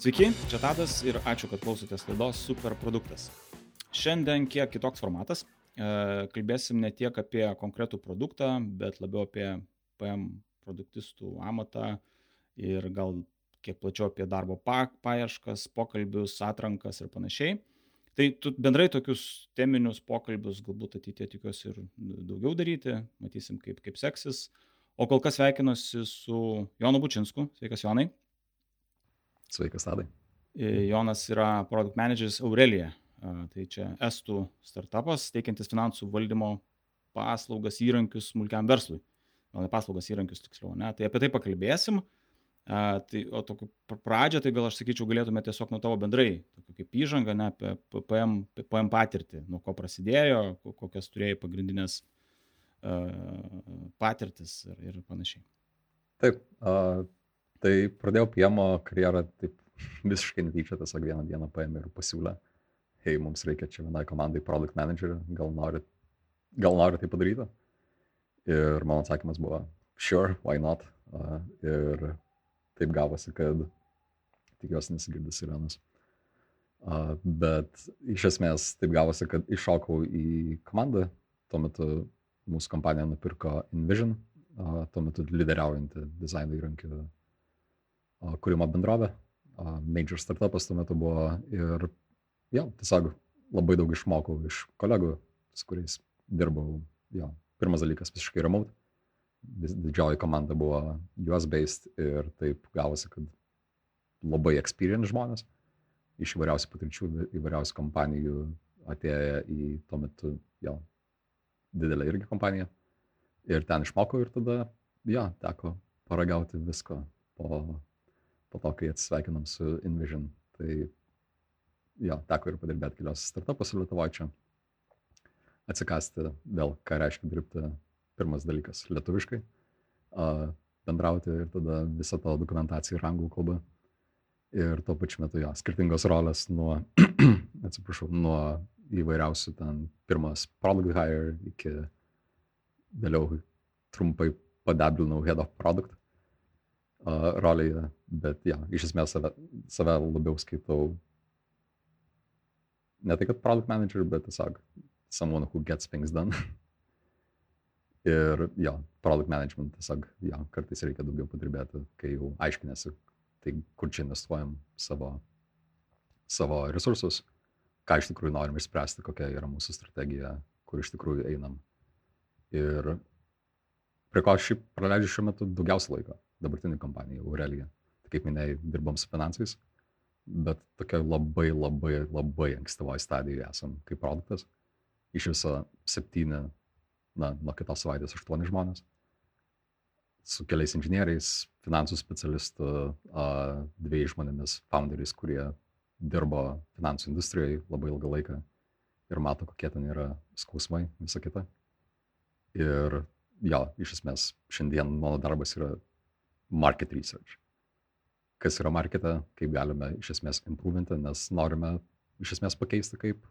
Sveiki, čia Tadas ir ačiū, kad klausotės laidos Super produktas. Šiandien kiek kitoks formatas. E, kalbėsim ne tiek apie konkretų produktą, bet labiau apie PM produktistų amatą ir gal kiek plačiau apie darbo paieškas, pokalbius, atrankas ir panašiai. Tai tu, bendrai tokius teminius pokalbius galbūt ateitie tikiuosi ir daugiau daryti, matysim kaip, kaip seksis. O kol kas sveikinuosi su Jonu Bučinsku. Sveikas Jonai. Sveikas, Tadai. Jonas yra produkt manageris Aurelija. Tai čia estų startupas, teikiantis finansų valdymo paslaugas įrankius smulkiam verslui. Gal ne paslaugas įrankius tiksliau, ne? Tai apie tai pakalbėsim. A, tai, o tokiu pradžią, tai gal aš sakyčiau, galėtume tiesiog nuo tavo bendrai, kaip įžanga, ne, apie PM, PM patirtį, nuo ko prasidėjo, kokias turėjai pagrindinės uh, patirtis ir, ir panašiai. Taip, uh, Tai pradėjau PM karjerą taip visiškai netyčia, tiesiog vieną dieną paėmė ir pasiūlė, hei, mums reikia čia vienai komandai product manager, gal nori, gal nori tai padaryti. Ir mano atsakymas buvo, sure, why not. Uh, ir taip gavosi, kad tikiuosi nesigirdis sirenas. Uh, bet iš esmės taip gavosi, kad iššokau į komandą, tuo metu mūsų kompanija nupirko InVision, uh, tuo metu lyderiaujantį dizaino įrankių kūrimo bendrovė, major startupas tuo metu buvo ir jo, tiesiog labai daug išmokau iš kolegų, su kuriais dirbau. Jo, pirmas dalykas visiškai remote. Didžioji komanda buvo US based ir taip gavosi, kad labai experience žmonės iš įvairiausių patirčių, įvairiausių kompanijų atėję į tuo metu jo, didelę irgi kompaniją. Ir ten išmokau ir tada, jo, teko paragauti visko po po to, kai atsisveikinom su InVision. Tai jo, teko ir padirbėti kelios startupuose Lietuvoje čia. Atsikasti vėl, ką reiškia dirbti pirmas dalykas - lietuviškai, bendrauti ir tada visą tą dokumentaciją ir anglų kalbą. Ir tuo pačiu metu, jo, skirtingos rolės nuo, atsiprašau, nuo įvairiausių ten pirmas product hire iki vėliau trumpai padablinau head of product uh, rolėje, bet ja, iš esmės save, save labiau skaitau ne tai, kad product manager, bet tiesiog someone who gets things done. Ir jo, product management tiesiog, jo, kartais reikia daugiau padirbėti, kai jau aiškinėsi, tai kur čia investuojam savo, savo resursus, ką iš tikrųjų norim išspręsti, kokia yra mūsų strategija, kur iš tikrųjų einam. Ir prie ko aš šiaip praleidžiu šiuo metu daugiausia laiko dabartinė kompanija Aurelija. Tai kaip minėjai, dirbam su finansais, bet tokia labai labai labai ankstyvoje stadijoje esam kaip produktas. Iš viso septyni, na, nuo kitos savaitės aštuoni žmonės. Su keliais inžinieriais, finansų specialistų, dviejais žmonėmis, founderiais, kurie dirbo finansų industrijoje labai ilgą laiką ir mato, kokie ten yra skausmai, visa kita. Ir jo, iš esmės, šiandien mano darbas yra market research. Kas yra marketą, kaip galime iš esmės improvinti, nes norime iš esmės pakeisti, kaip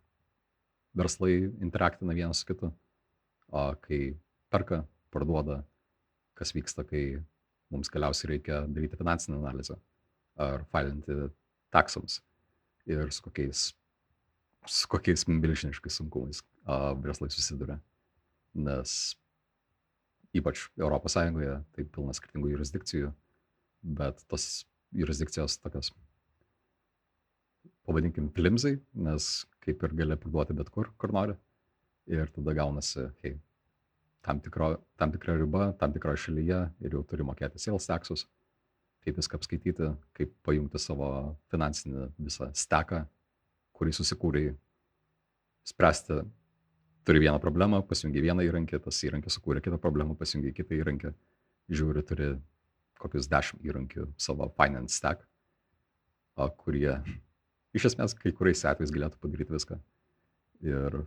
verslai interaktina vienas su kitu, kai perka, parduoda, kas vyksta, kai mums galiausiai reikia daryti finansinę analizę ar failinti taksams ir su kokiais, su kokiais milžiniškais sunkumais verslai susiduria. Nes ypač Europos Sąjungoje, tai pilna skirtingų jurisdikcijų, bet tos jurisdikcijos tokios, pavadinkim, flimzai, nes kaip ir gali parduoti bet kur, kur nori. Ir tada gaunasi, hei, tam, tikro, tam tikra riba, tam tikroje šalyje ir jau turi mokėti sales taxus, kaip viską apskaityti, kaip pajungti savo finansinį visą steką, kurį susikūrė, spręsti turi vieną problemą, pasijungi vieną įrankį, tas įrankis sukūrė kitą problemą, pasijungi kitą įrankį, žiūri, turi kokius dešimt įrankių savo finance stack, kurie iš esmės kai kuriais atvejais galėtų padaryti viską. Ir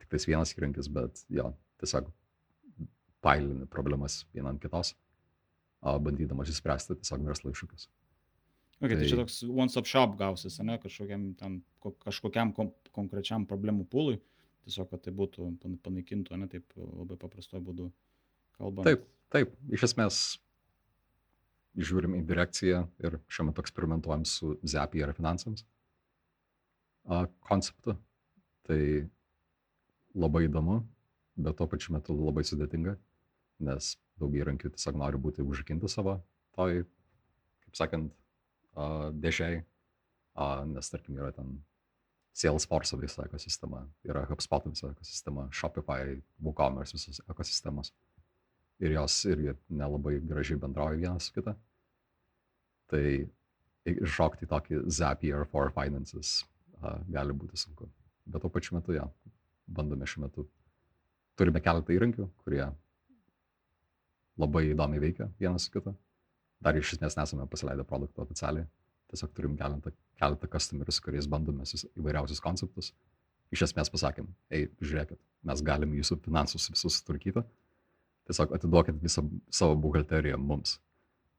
tik tais vienas įrankis, bet jo, tiesiog pailini problemas vieną ant kitos, bandydamas išspręsti tiesiog verslo iššūkius. Okay, tai, tai čia toks one-stop shop gausis, ne, kažkokiam, tam, kažkokiam kom, konkrečiam problemų pūlui. Uh, tiesiog, kad tai būtų panaikintų, ne taip labai paprastuoju būdu kalbant. Taip, taip, iš esmės, žiūrim į direkciją ir šiuo metu eksperimentuojam su Zapier finansams konceptu. Tai labai įdomu, bet tuo pačiu metu labai sudėtinga, nes daug įrankių tiesiog nori būti užrakinti savo toj, kaip sakant, dėžiai, nes tarkim yra ten Salesforce visa ekosistema, yra HubSpot visa ekosistema, Shopify, WooCommerce visos ekosistemos. Ir jos irgi nelabai gražiai bendrauja vienas su kita. Tai iššokti tokį Zapier for Finances a, gali būti sunku. Bet tuo pačiu metu, ja, bandome šiuo metu. Turime keletą įrankių, kurie labai įdomiai veikia vienas su kitu. Dar iš esmės nesame pasileidę produktą oficialiai, tiesiog turim keletą, keletą customerių, su kuriais bandome įvairiausius konceptus. Iš esmės pasakėm, ei, žiūrėkit, mes galim jūsų finansus visus sutvarkyti, tiesiog atiduokit visą savo buhalteriją mums.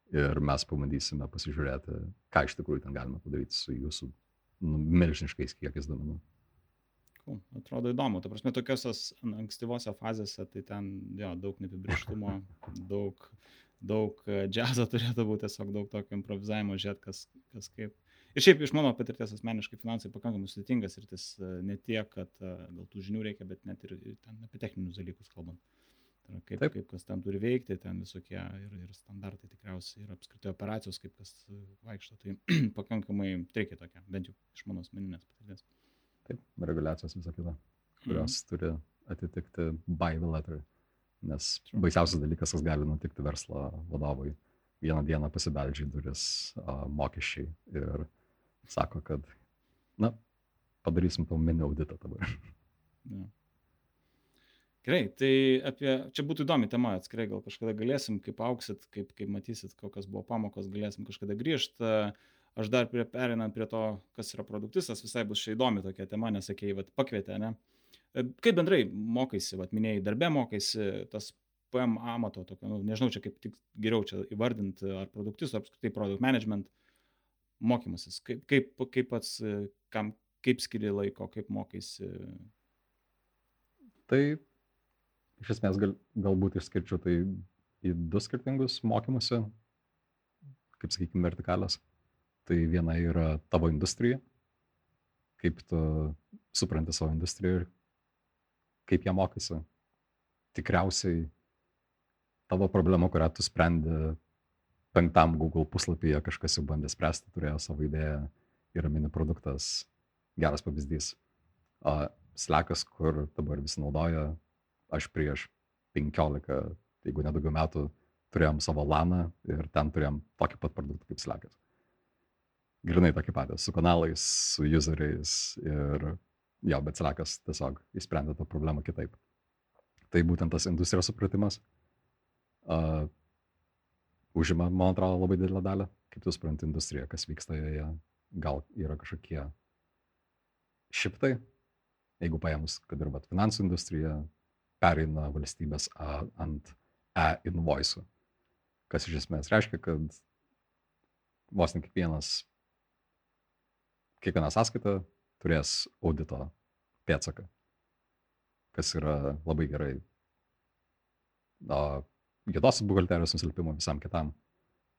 Ir mes pabandysime pasižiūrėti, ką iš tikrųjų ten galime padaryti su jūsų nu, milžiniškais kiekiais duomenų. Cool. Atrodo įdomu. Ta prasme, tokiosios ankstyvose fazėse, tai ten jo, daug neapibrieštumo, daug daug e, džiazo turėtų būti, tiesiog daug tokio improvizavimo, žiūrėt, kas, kas kaip. Ir šiaip iš mano patirties asmeniškai finansai pakankamai sudėtingas ir tas e, ne tiek, kad e, gal tų žinių reikia, bet net ir, ir ten apie techninius dalykus kalbant. Tai yra, kaip, Taip. kaip kas ten turi veikti, ten visokie ir, ir standartai tikriausiai ir apskritai operacijos, kaip kas vaikšto. Tai pakankamai reikia tokia, bent jau iš mano asmeninės patirties. Taip, reguliacijos visą kitą, kurios mm. turi atitikti buy the letter. Nes baisiausias dalykas, kas gali nutikti verslo vadovui, vieną dieną pasibeldžia į duris a, mokesčiai ir sako, kad, na, padarysim tau mini auditą dabar. Ja. Gerai, tai apie, čia būtų įdomi tema, atskirai gal kažkada galėsim, kaip auksit, kaip, kaip matysit, kokios buvo pamokos, galėsim kažkada grįžti. Aš dar prie, perinant prie to, kas yra produktistas, visai bus šiai įdomi tokia tema, nes sakėjai, vad pakvietė, ne? Kaip bendrai mokaisi, vat, minėjai, darbė mokaisi, tas PM amato, tokio, nu, nežinau, čia kaip tik geriau čia įvardinti, ar produktus, ar apskritai product management mokymasis, kaip, kaip, kaip pats, kam, kaip skiri laiko, kaip mokaisi. Tai iš esmės gal, galbūt išskirčiau tai į du skirtingus mokymuose, kaip sakykime, vertikalės. Tai viena yra tavo industrija, kaip tu supranti savo industriją ir kaip jie mokosi. Tikriausiai tavo problema, kurią tu sprendi penktam Google puslapyje, kažkas jau bandė spręsti, turėjo savo idėją, yra mini produktas, geras pavyzdys. Uh, Slekas, kur dabar visi naudoja, aš prieš 15, jeigu nedaugiau metų, turėjom savo laną ir ten turėjom tokį pat produktą kaip Slekas. Grinai tokį patį, su kanalais, su useriais ir jo, bet Slackas tiesiog įsprendė tą problemą kitaip. Tai būtent tas industrijos supratimas uh, užima, man atrodo, labai didelę dalį, kaip tu supranti industriją, kas vyksta joje, gal yra kažkokie šiptai, jeigu paėmus, kad ir finansų industrija pereina valstybės a, ant e-invoice'ų, kas iš esmės reiškia, kad vos ne kiekvienas, kiekviena sąskaita turės audito pėdsaką, kas yra labai gerai. O juodosios buhalterijos nusilpimo visam kitam,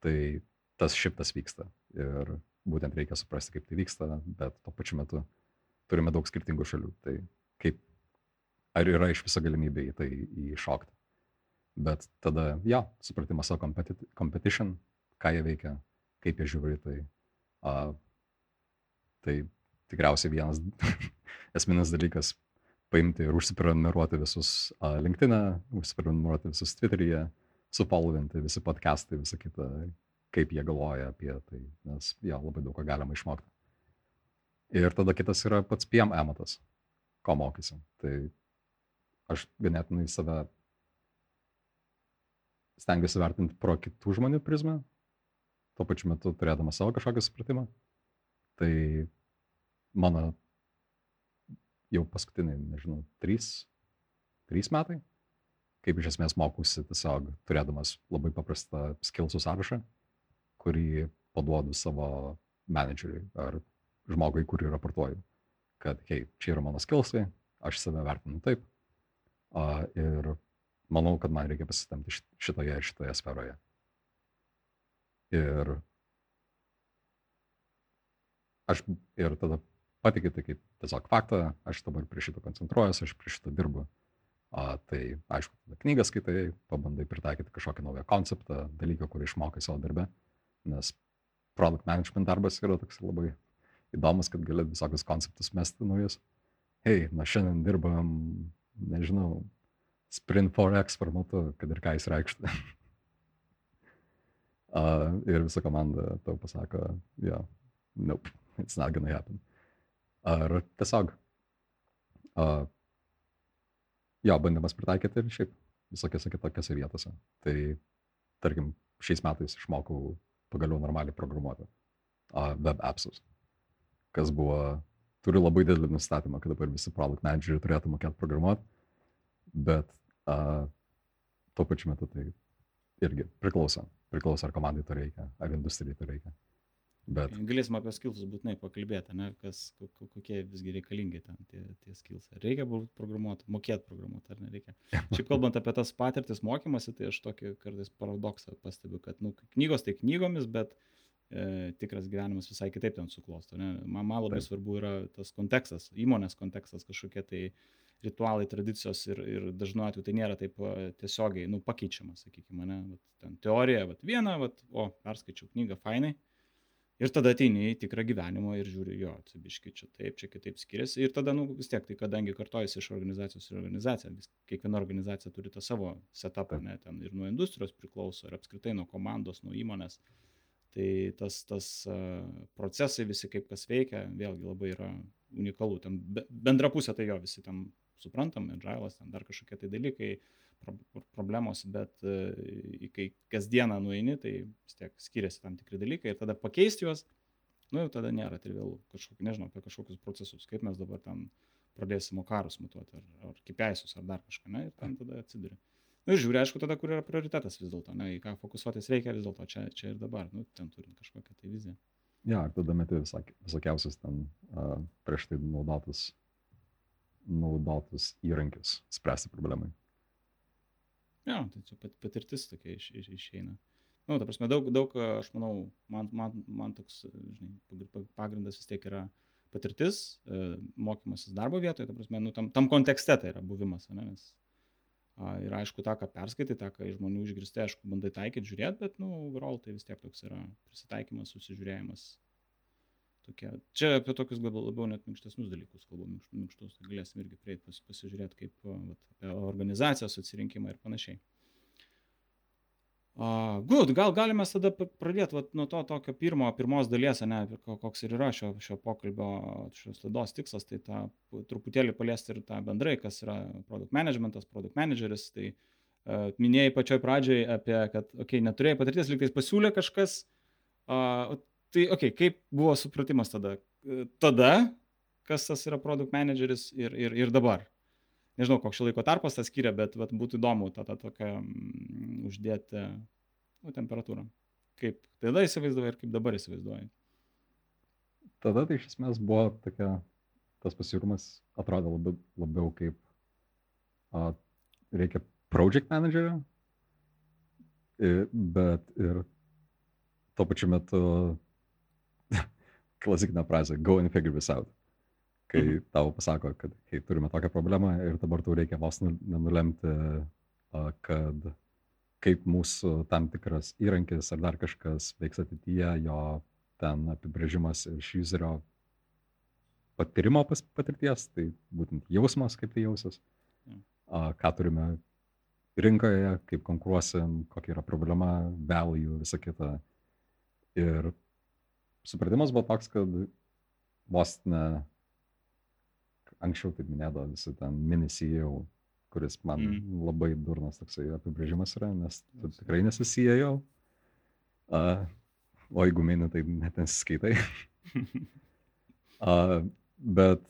tai tas šiptas vyksta ir būtent reikia suprasti, kaip tai vyksta, bet tuo pačiu metu turime daug skirtingų šalių. Tai kaip, ar yra iš viso galimybė į tai įšokti. Bet tada, ja, supratimas savo competition, ką jie veikia, kaip jie žiūri tai. Uh, tai tikriausiai vienas esminis dalykas paimti ir užsiprenumeruoti visus LinkedIn, užsiprenumeruoti visus Twitter'yje, sufollovinti visi podcastai, visą kitą, kaip jie galvoja apie tai, nes jo, labai daug ką galima išmokti. Ir tada kitas yra pats PM amatas, ko mokysi. Tai aš ganėtinai save stengiuosi vertinti pro kitų žmonių prizmę, tuo pačiu metu turėdamas savo kažkokį supratimą. Tai mano jau paskutiniai, nežinau, trys, trys metai, kaip iš esmės mokusi tiesiog turėdamas labai paprastą skilsų sąrašą, kurį paduodu savo menedžeriui ar žmogui, kurį raportuoju. Kad, hei, čia yra mano skilsai, aš save vertinu taip. A, ir manau, kad man reikia pasitemti šitoje ir šitoje sferoje. Ir aš ir tada patikė tai kaip tiesiog faktą, aš dabar prie šito koncentruojuosi, aš prie šito dirbu. A, tai aišku, knygas skaitai, pabandai pritaikyti kažkokį naują konceptą, dalyką, kurį išmokai savo darbę, nes product management darbas yra toks labai įdomus, kad gali visokius konceptus mesti naujus. Hei, nuo šiandien dirbam, nežinau, Sprint 4X formatu, kad ir ką jis reikštų. uh, ir visa komanda tau pasako, yeah, nope, it's not gonna happen. Ar tiesiog, uh, jo, bandymas pritaikyti ir šiaip visokiose kitokiose vietose. Tai, tarkim, šiais metais išmokau pagaliau normaliai programuoti uh, web appsus, kas buvo, turiu labai didelį nustatymą, kad dabar visi product manageriai turėtų mokėti programuoti, bet uh, tuo pačiu metu tai irgi priklauso, priklauso ar komandai to reikia, ar industrijai to reikia. Bet... Galėsim apie skilsus būtinai pakalbėti, ne, kas, kokie visgi reikalingi ten tie, tie skilsai. Reikia programuoti, mokėti programuoti, ar nereikia. Šiaip kalbant apie tas patirtis mokymasi, tai aš tokį kartais paradoksą pastebiu, kad nu, knygos tai knygomis, bet e, tikras gyvenimas visai kitaip ten suklosto. Ne? Man, man labai Taip. svarbu yra tas kontekstas, įmonės kontekstas, kažkokie tai ritualai, tradicijos ir, ir dažnu atveju tai nėra taip e, tiesiogiai, nu, pakeičiama, sakykime, ne, vat, ten teorija, vat, viena, vat, o, perskaičiau knygą, fainai, Ir tada ateini į tikrą gyvenimą ir žiūri, jo, atsibiški čia taip, čia kitaip skiriasi. Ir tada, nu, vis tiek, tai kadangi kartojasi iš organizacijos į organizaciją, vis, kiekviena organizacija turi tą savo setupą, ne, ten ir nuo industrijos priklauso, ir apskritai nuo komandos, nuo įmonės. Tai tas, tas procesai visi, kaip kas veikia, vėlgi labai yra unikalu. Ten be, bendra pusė tai jo visi tam suprantam, agilas, ten dar kažkokie tai dalykai, uh, problemos, bet e, kai kasdieną nueini, tai vis tiek skiriasi tam tikri dalykai ir tada pakeisti juos, nu jau tada nėra trivialu, kažkokį, nežinau, apie kažkokius procesus, kaip mes dabar ten pradėsime karus mutuoti, ar, ar kipeisius, ar dar kažką, ne, ir ten tada atsiduri. Na nu, ir žiūri, aišku, tada, kur yra prioritetas vis dėlto, ne, į ką fokusuotis reikia vis dėlto čia, čia ir dabar, nu, ten turint kažkokią tai viziją. Ja, ir tada meti visak, visokiausias ten uh, prieš tai naudotus, naudotus įrankius spręsti problemai. Jo, tai čia pat, patirtis tokia iš, iš, išeina. Na, nu, ta prasme, daug, daug, aš manau, man, man, man toks, žinai, pagrindas vis tiek yra patirtis, mokymasis darbo vietoje, ta prasme, nu, tam, tam kontekste tai yra buvimas, ne, nes ir aišku, tą, ką perskaitai, tą, ką iš žmonių išgirsti, aišku, bandai taikyti, žiūrėti, bet, nu, overall tai vis tiek toks yra prisitaikymas, susižiūrėjimas, tokie. Čia apie tokius gal labiau net minkštesnius dalykus kalbu, minkštus, tai galėsim irgi prieiti pas, pasižiūrėti kaip vat, apie organizacijos atsirinkimą ir panašiai. Uh, good, gal galime tada pradėti vat, nuo to tokio pirmo, pirmos dalies, ne, koks ir yra šio, šio pokalbio, šios laidos tikslas, tai tą truputėlį paliesti ir tą bendrai, kas yra produkt managementas, produkt manageris. Tai uh, minėjai pačioj pradžioj apie, kad, okei, okay, neturėjai patirties, liktais pasiūlė kažkas, uh, Tai, okei, okay, kaip buvo supratimas tada? E, tada, kas tas yra produkt manageris ir, ir, ir dabar. Nežinau, koks šio laiko tarpas tas skiria, bet vat, būtų įdomu tą, tą tokią mm, uždėti nu, temperatūrą. Kaip tada įsivaizdavai ir kaip dabar įsivaizduoji. Tada tai iš esmės buvo tokia, tas pasiūlymas atrodė labiau, labiau kaip a, reikia project managerio, bet ir tuo pačiu metu klasikinę frazę go and figure this out. Kai mhm. tau pasako, kad hei, turime tokią problemą ir dabar tau reikia vos nenulemti, kad kaip mūsų tam tikras įrankis ar dar kažkas veiks ateityje, jo ten apibrėžimas iš userio patyrimo patirties, tai būtent jausmas, kaip tai jausis, mhm. ką turime rinkoje, kaip konkuruosim, kokia yra problema, value, visa kita. Ir supratimas buvo toks, kad vos ne anksčiau taip minėdavo visi ten mini CEO, kuris man mm. labai durnas toksai apibrėžimas yra, nes tikrai nesisijėjau. Uh, o jeigu mini, tai net nesiskaitai. uh, bet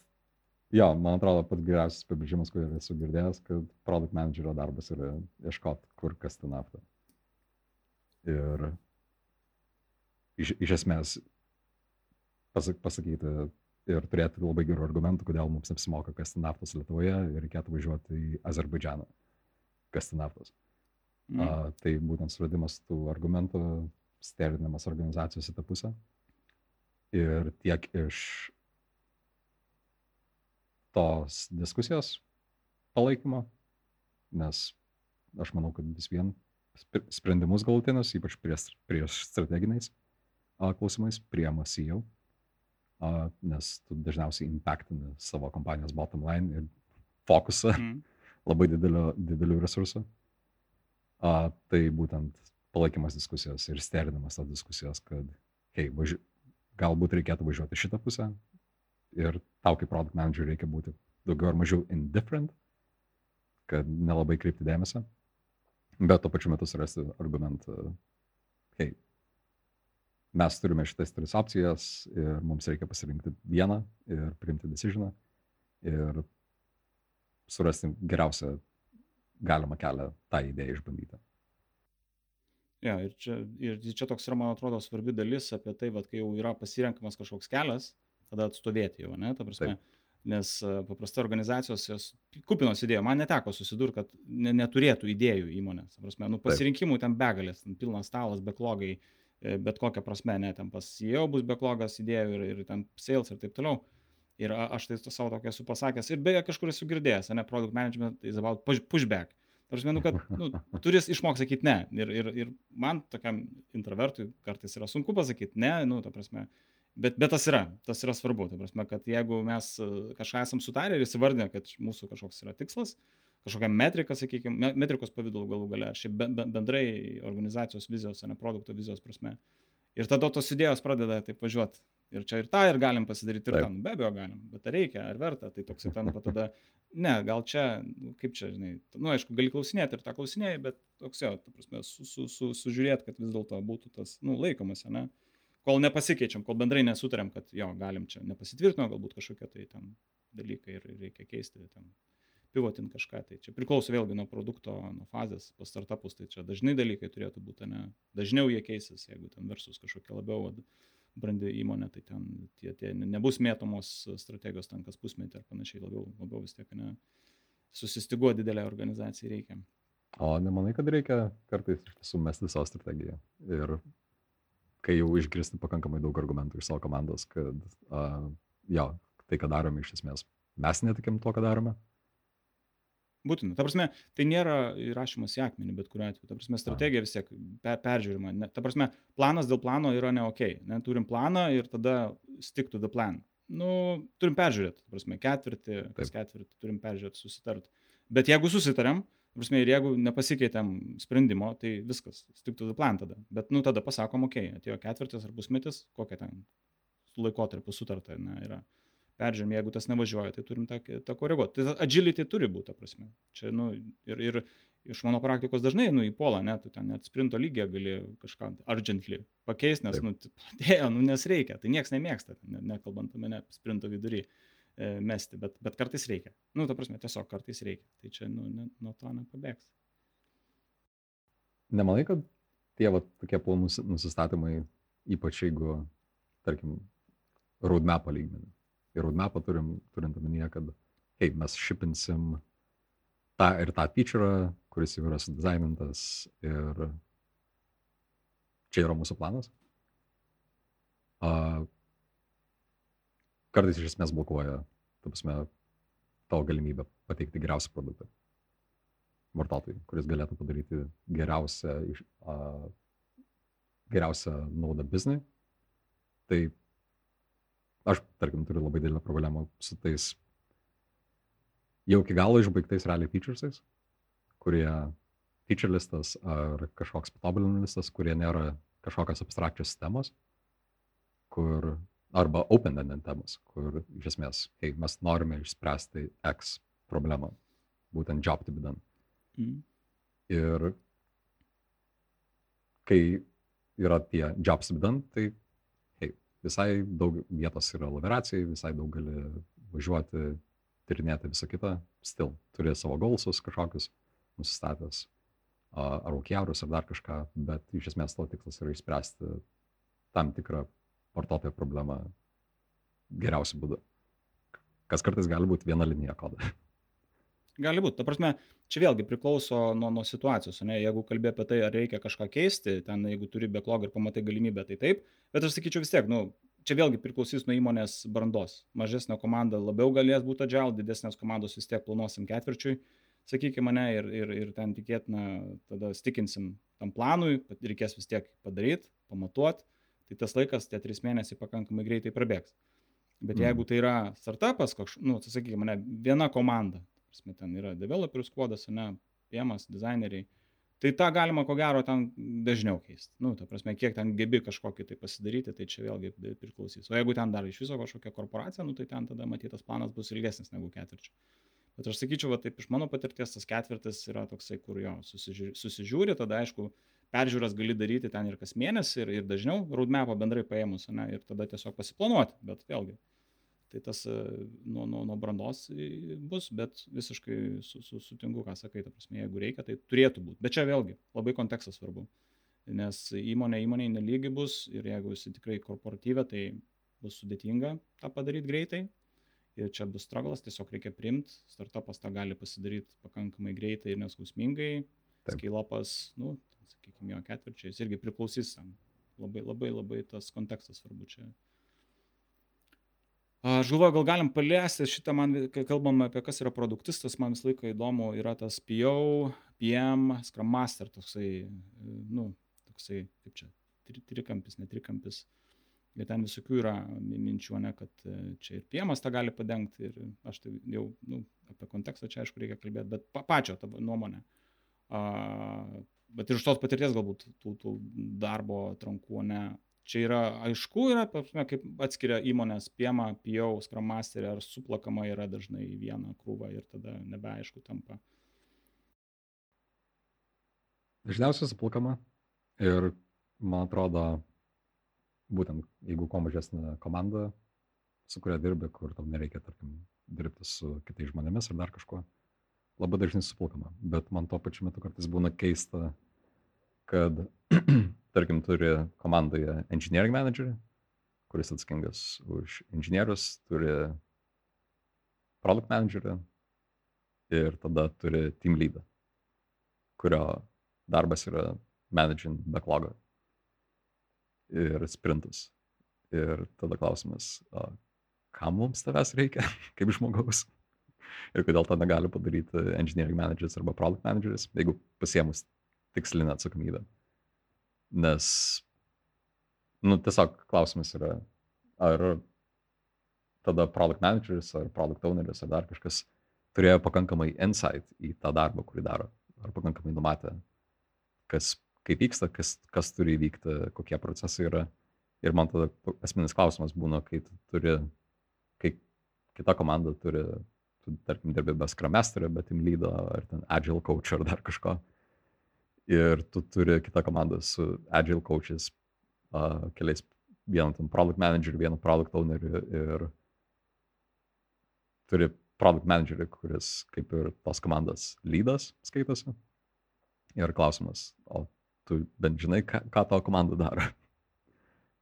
jo, man atrodo, pats geriausias apibrėžimas, kurį esu girdėjęs, kad produkt managerio darbas yra ieškoti, kur kasti naftą. Ir iš, iš esmės pasakyti ir turėti labai gerų argumentų, kodėl mums apsimoka kasti naftos Lietuvoje ir reikėtų važiuoti į Azerbaidžianą kasti naftos. Mm. A, tai būtent suradimas tų argumentų sterinamas organizacijos į tą pusę. Ir tiek iš tos diskusijos palaikymo, nes aš manau, kad vis vien sprendimus galutinius, ypač prieš, prieš strateginiais klausimais, priema CEO, nes tu dažniausiai impactini savo kompanijos bottom line ir fokusą mm. labai didelio, didelių resursų. A, tai būtent palaikymas diskusijos ir sterinamas tos diskusijos, kad, hei, važi... galbūt reikėtų važiuoti šitą pusę ir tau kaip product manager reikia būti daugiau ar mažiau indifferent, kad nelabai kreipti dėmesio, bet tuo pačiu metu surasti argumentą, hei, mes turime šitas tris opcijas ir mums reikia pasirinkti vieną ir priimti decisioną ir surasti geriausią galimą kelią tą idėją išbandyti. Ja, ir čia, ir čia toks yra, man atrodo, svarbi dalis apie tai, kad kai jau yra pasirenkamas kažkoks kelias, tada atstovėti jau, ne, ta prasme. Taip. Nes paprastai organizacijos jos kupinos idėjų. Man neteko susidurti, kad ne, neturėtų idėjų įmonės. Prasme, nu, pasirinkimų ten begalės, ten pilnas stalas, backlogai, e, bet kokią prasme, ne, ten pas CEO bus backlogas idėjų ir, ir ten sales ir taip toliau. Ir aš tai savo tokia esu pasakęs. Ir beje, kažkur esu girdėjęs, ne, product management is about pushback. Prasme, nu, kad nu, turis išmokti sakyti ne. Ir, ir, ir man, tokiam introvertui, kartais yra sunku pasakyti ne, nu, ta prasme. Bet, bet tas yra, tas yra svarbu. Ta prasme, kad jeigu mes e, kažką esam sutarę ir įsivardinę, kad mūsų kažkoks yra tikslas, kažkokia metrika, sakykime, metrikos pavydalu galų gale, šiaip bendrai organizacijos vizijos, ne produkto vizijos prasme. Ir tada tos idėjos pradeda taip važiuoti ir čia ir tą ir galim pasidaryti, ir Taip. tą, be abejo galim, bet ar reikia, ar verta, tai toks tampa tada, ne, gal čia, nu, kaip čia, žinai, nu, aišku, gali klausinėti ir tą klausinėjai, bet toks jo, ta prasme, su, su, su, sužiūrėti, kad vis dėlto būtų tas, nu, laikomas, ne, kol nepasikeičiam, kol bendrai nesutariam, kad jo, galim čia nepasitvirtino, galbūt kažkokie tai ten dalykai ir reikia keisti, ten pivotinti kažką, tai čia priklauso vėlgi nuo produkto, nuo fazės, pas startupus, tai čia dažnai dalykai turėtų būti, ne, dažniau jie keisis, jeigu ten versus kažkokia labiau, brandi įmonė, tai ten tie, tie nebus mėtomos strategijos ten kas pusmetį ar panašiai, labiau, labiau vis tiek ne, susistyguo didelę organizaciją reikia. O nemanai, kad reikia kartais iš tiesų mesti savo strategiją. Ir kai jau išgirsti pakankamai daug argumentų iš savo komandos, kad uh, jo, tai, ką darome iš esmės, mes netikim to, ką darome, Būtina. Ta prasme, tai nėra įrašymas į akmenį, bet kuriuo atveju. Ta prasme, strategija vis tiek per, peržiūrima. Ne, ta prasme, planas dėl plano yra ne ok. Ne, turim planą ir tada stick to the plan. Nu, turim peržiūrėti, ta prasme, ketvirtį, kas ketvirtį, turim peržiūrėti, susitarti. Bet jeigu susitarėm, prasme, ir jeigu nepasikeitėm sprendimo, tai viskas, stick to the plan tada. Bet, nu, tada pasakom, ok, atėjo ketvirtis ar pusmetis, kokia ten laikotarpiu sutarta ne, yra peržiūrim, jeigu tas nevažiuoja, tai turim tą, tą koreguoti. Tai agility turi būti, ta prasme. Čia, nu, ir, ir iš mano praktikos dažnai, nu, į polą, ne, tu ten net sprinto lygiai gali kažką urgently pakeisti, nes, Taip. nu, dėjo, nu, nes reikia, tai niekas nemėgsta, ne, nekalbant apie ne sprinto vidurį e, mesti, bet, bet kartais reikia. Nu, ta prasme, tiesiog kartais reikia. Tai čia, nu, ne, nuo to nepabėgs. Nemanai, kad tie va, tokie planų nusistatymai, ypač jeigu, tarkim, roadmapą lygmenį, ir roadmapą turim, turint omenyje, kad, hei, mes šipinsim tą ir tą feature, kuris jau yra sudizainintas ir čia yra mūsų planas. Uh, kartais iš esmės blokuoja, ta prasme, tavo galimybę pateikti geriausią produktą vartotojui, kuris galėtų padaryti geriausią, uh, geriausią naudą biznui. Tai aš, tarkim, turiu labai didelę problemą su tais jau iki galo išbaigtais realiai featuresais, kurie feature listas ar kažkoks patobulinimų listas, kurie nėra kažkokios abstrakčios sistemos, kur arba open-ended temos, kur iš esmės, hei, mes norime išspręsti X problemą, būtent job to be done. Mm. Ir kai yra tie jobs to be done, tai visai daug vietos yra laviracijai, visai daug gali važiuoti, tyrinėti visą kitą, still turi savo golsus kažkokius nusistatęs, ar aukiaurus, ar dar kažką, bet iš esmės tavo tikslas yra išspręsti tam tikrą vartotojo problemą geriausiu būdu. Kas kartais gali būti viena linija kodo. Gali būti. Ta prasme, čia vėlgi priklauso nuo, nuo situacijos. Ne? Jeigu kalbė apie tai, ar reikia kažką keisti, ten jeigu turi backlog ir pamatai galimybę, tai taip. Bet aš sakyčiau vis tiek, nu, čia vėlgi priklausys nuo įmonės brandos. Mažesnė komanda labiau galės būti agile, didesnės komandos vis tiek planuosim ketvirčiui, sakykime, mane ir, ir, ir ten tikėtina, tada stikinsim tam planui, reikės vis tiek padaryti, pamatuoti, tai tas laikas, tie trys mėnesiai pakankamai greitai prabėgs. Bet mm. jeigu tai yra startupas, kažkoks, nu, sakykime, ne, viena komanda, prasme, ten yra developerių skuodas, ne, piemas, dizaineriai, tai tą galima ko gero ten dažniau keisti. Nu, ta prasme, kiek ten gebi kažkokį tai pasidaryti, tai čia vėlgi priklausys. O jeigu ten dar iš viso kažkokia korporacija, nu, tai ten tada matytas planas bus ilgesnis negu ketvirčio. Bet aš sakyčiau, va, taip iš mano patirties tas ketvirtis yra toksai, kur jo susižiūri, susižiūri tada aišku, peržiūras gali daryti ten ir kas mėnesį, ir, ir dažniau, roadmapą bendrai paėmus, ne, ir tada tiesiog pasiplanuoti, bet vėlgi tai tas e, nuo, nuo, nuo brandos bus, bet visiškai su, su, sutinku, ką sakai, ta prasme, jeigu reikia, tai turėtų būti. Bet čia vėlgi labai kontekstas svarbu, nes įmonė įmoniai nelygi bus ir jeigu esi tikrai korporatyvė, tai bus sudėtinga tą padaryti greitai. Ir čia bus straglas, tiesiog reikia primti, startupas tą gali pasidaryti pakankamai greitai ir neskausmingai. Skailapas, nu, sakykime, jo ketvirčiais irgi priklausys tam. Labai, labai, labai tas kontekstas svarbu čia Aš galvoju, gal galim paliesti šitą, man, kai kalbam apie kas yra produktistas, man visą laiką įdomu yra tas PO, PM, Scrum Master, toksai, nu, toksai, kaip čia, trikampis, netrikampis. Ir ten visokių yra minčių, ne, kad e, čia ir piemas tą gali padengti, ir aš tai jau, nu, apie kontekstą čia aišku reikia kalbėti, bet pa, pačio tavo nuomonė. A, bet ir iš tos patirties galbūt tų, tų darbo trankų, ne, čia yra aišku yra prasme kaip atskiria įmonės piemą pijau skram masterį ar suplakama yra dažnai į vieną krūvą ir tada nebeaišku tampa. Dažniausiai suplakama ir man atrodo būtent jeigu kuo mažesnė komanda su kuria dirbi kur tau nereikia tarkim dirbti su kitais žmonėmis ar dar kažkuo labai dažnai suplakama. Bet man tuo pačiu metu kartais būna keista kad tarkim, turi komandoje engineering managerį, kuris atsakingas už inžinierius, turi product managerį ir tada turi team leadą, kurio darbas yra managing backlogą ir sprintus. Ir tada klausimas, kam mums tavęs reikia kaip žmogaus? Ir kodėl to negali padaryti engineering manageris arba product manageris, jeigu pasiemus tikslinę atsakomybę. Nes, nu, tiesiog klausimas yra, ar tada product manageris, ar product owneris, ar dar kažkas turėjo pakankamai insight į tą darbą, kurį daro, ar pakankamai numatė, kas, kaip vyksta, kas, kas turi įvykti, kokie procesai yra. Ir man tada esminis klausimas būna, kai turi, kai kita komanda turi, tu, tarkim, dirbi be Scrum Masterio, bet leadą, ar ten Agile coach, ar dar kažko ir tu turi kitą komandą su agile coaches, uh, keliais, vieną ten product manager, vieną product owner ir turi product managerį, kuris kaip ir tos komandos lydas skaitosi. Ir klausimas, o tu bent žinai, ką, ką tavo komanda daro?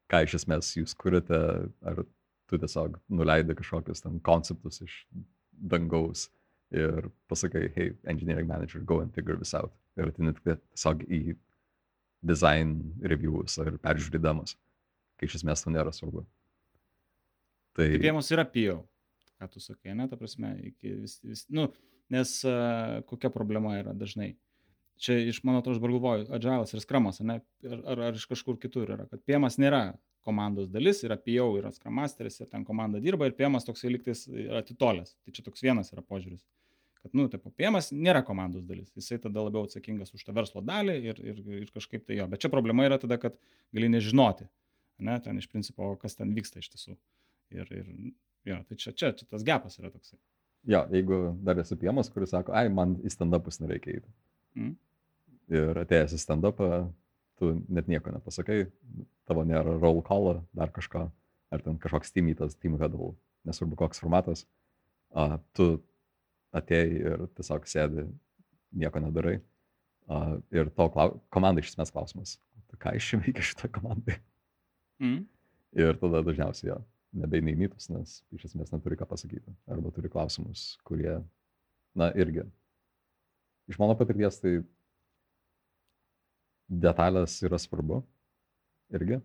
ką iš esmės jūs kuriate, ar tu tiesiog nuleidai kažkokius ten konceptus iš dangaus ir pasakai, hey, engineering manager, go and figure this out. Ir atini tiesiog į design reviews ar peržiūrėdamas, kai iš esmės to nėra svarbu. Tai... Kaip jiems yra PO, ką tu sakai, ne, ta prasme, iki vis, vis, nu, nes uh, kokia problema yra dažnai. Čia iš mano to aš galvoju, Agilas ir Skramas, ne, ar, ar, ar iš kažkur kitur yra, kad PMas nėra komandos dalis, yra PO, yra Scrum Masteris ir ten komanda dirba ir PMas toksai liktais atitolęs. Tai čia toks vienas yra požiūris kad, nu, taip, pėjimas nėra komandos dalis. Jisai tada labiau atsakingas už tą verslo dalį ir, ir, ir kažkaip tai jo. Bet čia problema yra tada, kad gali nežinoti, ne, ten iš principo, kas ten vyksta iš tiesų. Ir, ir jo, tai čia, čia, čia tas gepas yra toksai. Jo, jeigu dar esi pėjimas, kuris sako, ai, man į stand-upus nereikia eiti. Mm. Ir atėjęs į stand-upą, tu net nieko nepasakai, tavo nėra roll call, dar kažko, ar ten kažkoks teamytas, team huddle, nesvarbu koks formatas, a, tu atėjai ir tiesiog sėdi, nieko nedarai. Uh, ir to klau... komandai iš esmės klausimas, tai ką iš čia veikia šitą komandą. Mm. Ir tada dažniausiai jo, nebeina į mytus, nes iš esmės neturi ką pasakyti. Arba turi klausimus, kurie na irgi. Iš mano patirties tai detalės yra svarbu irgi,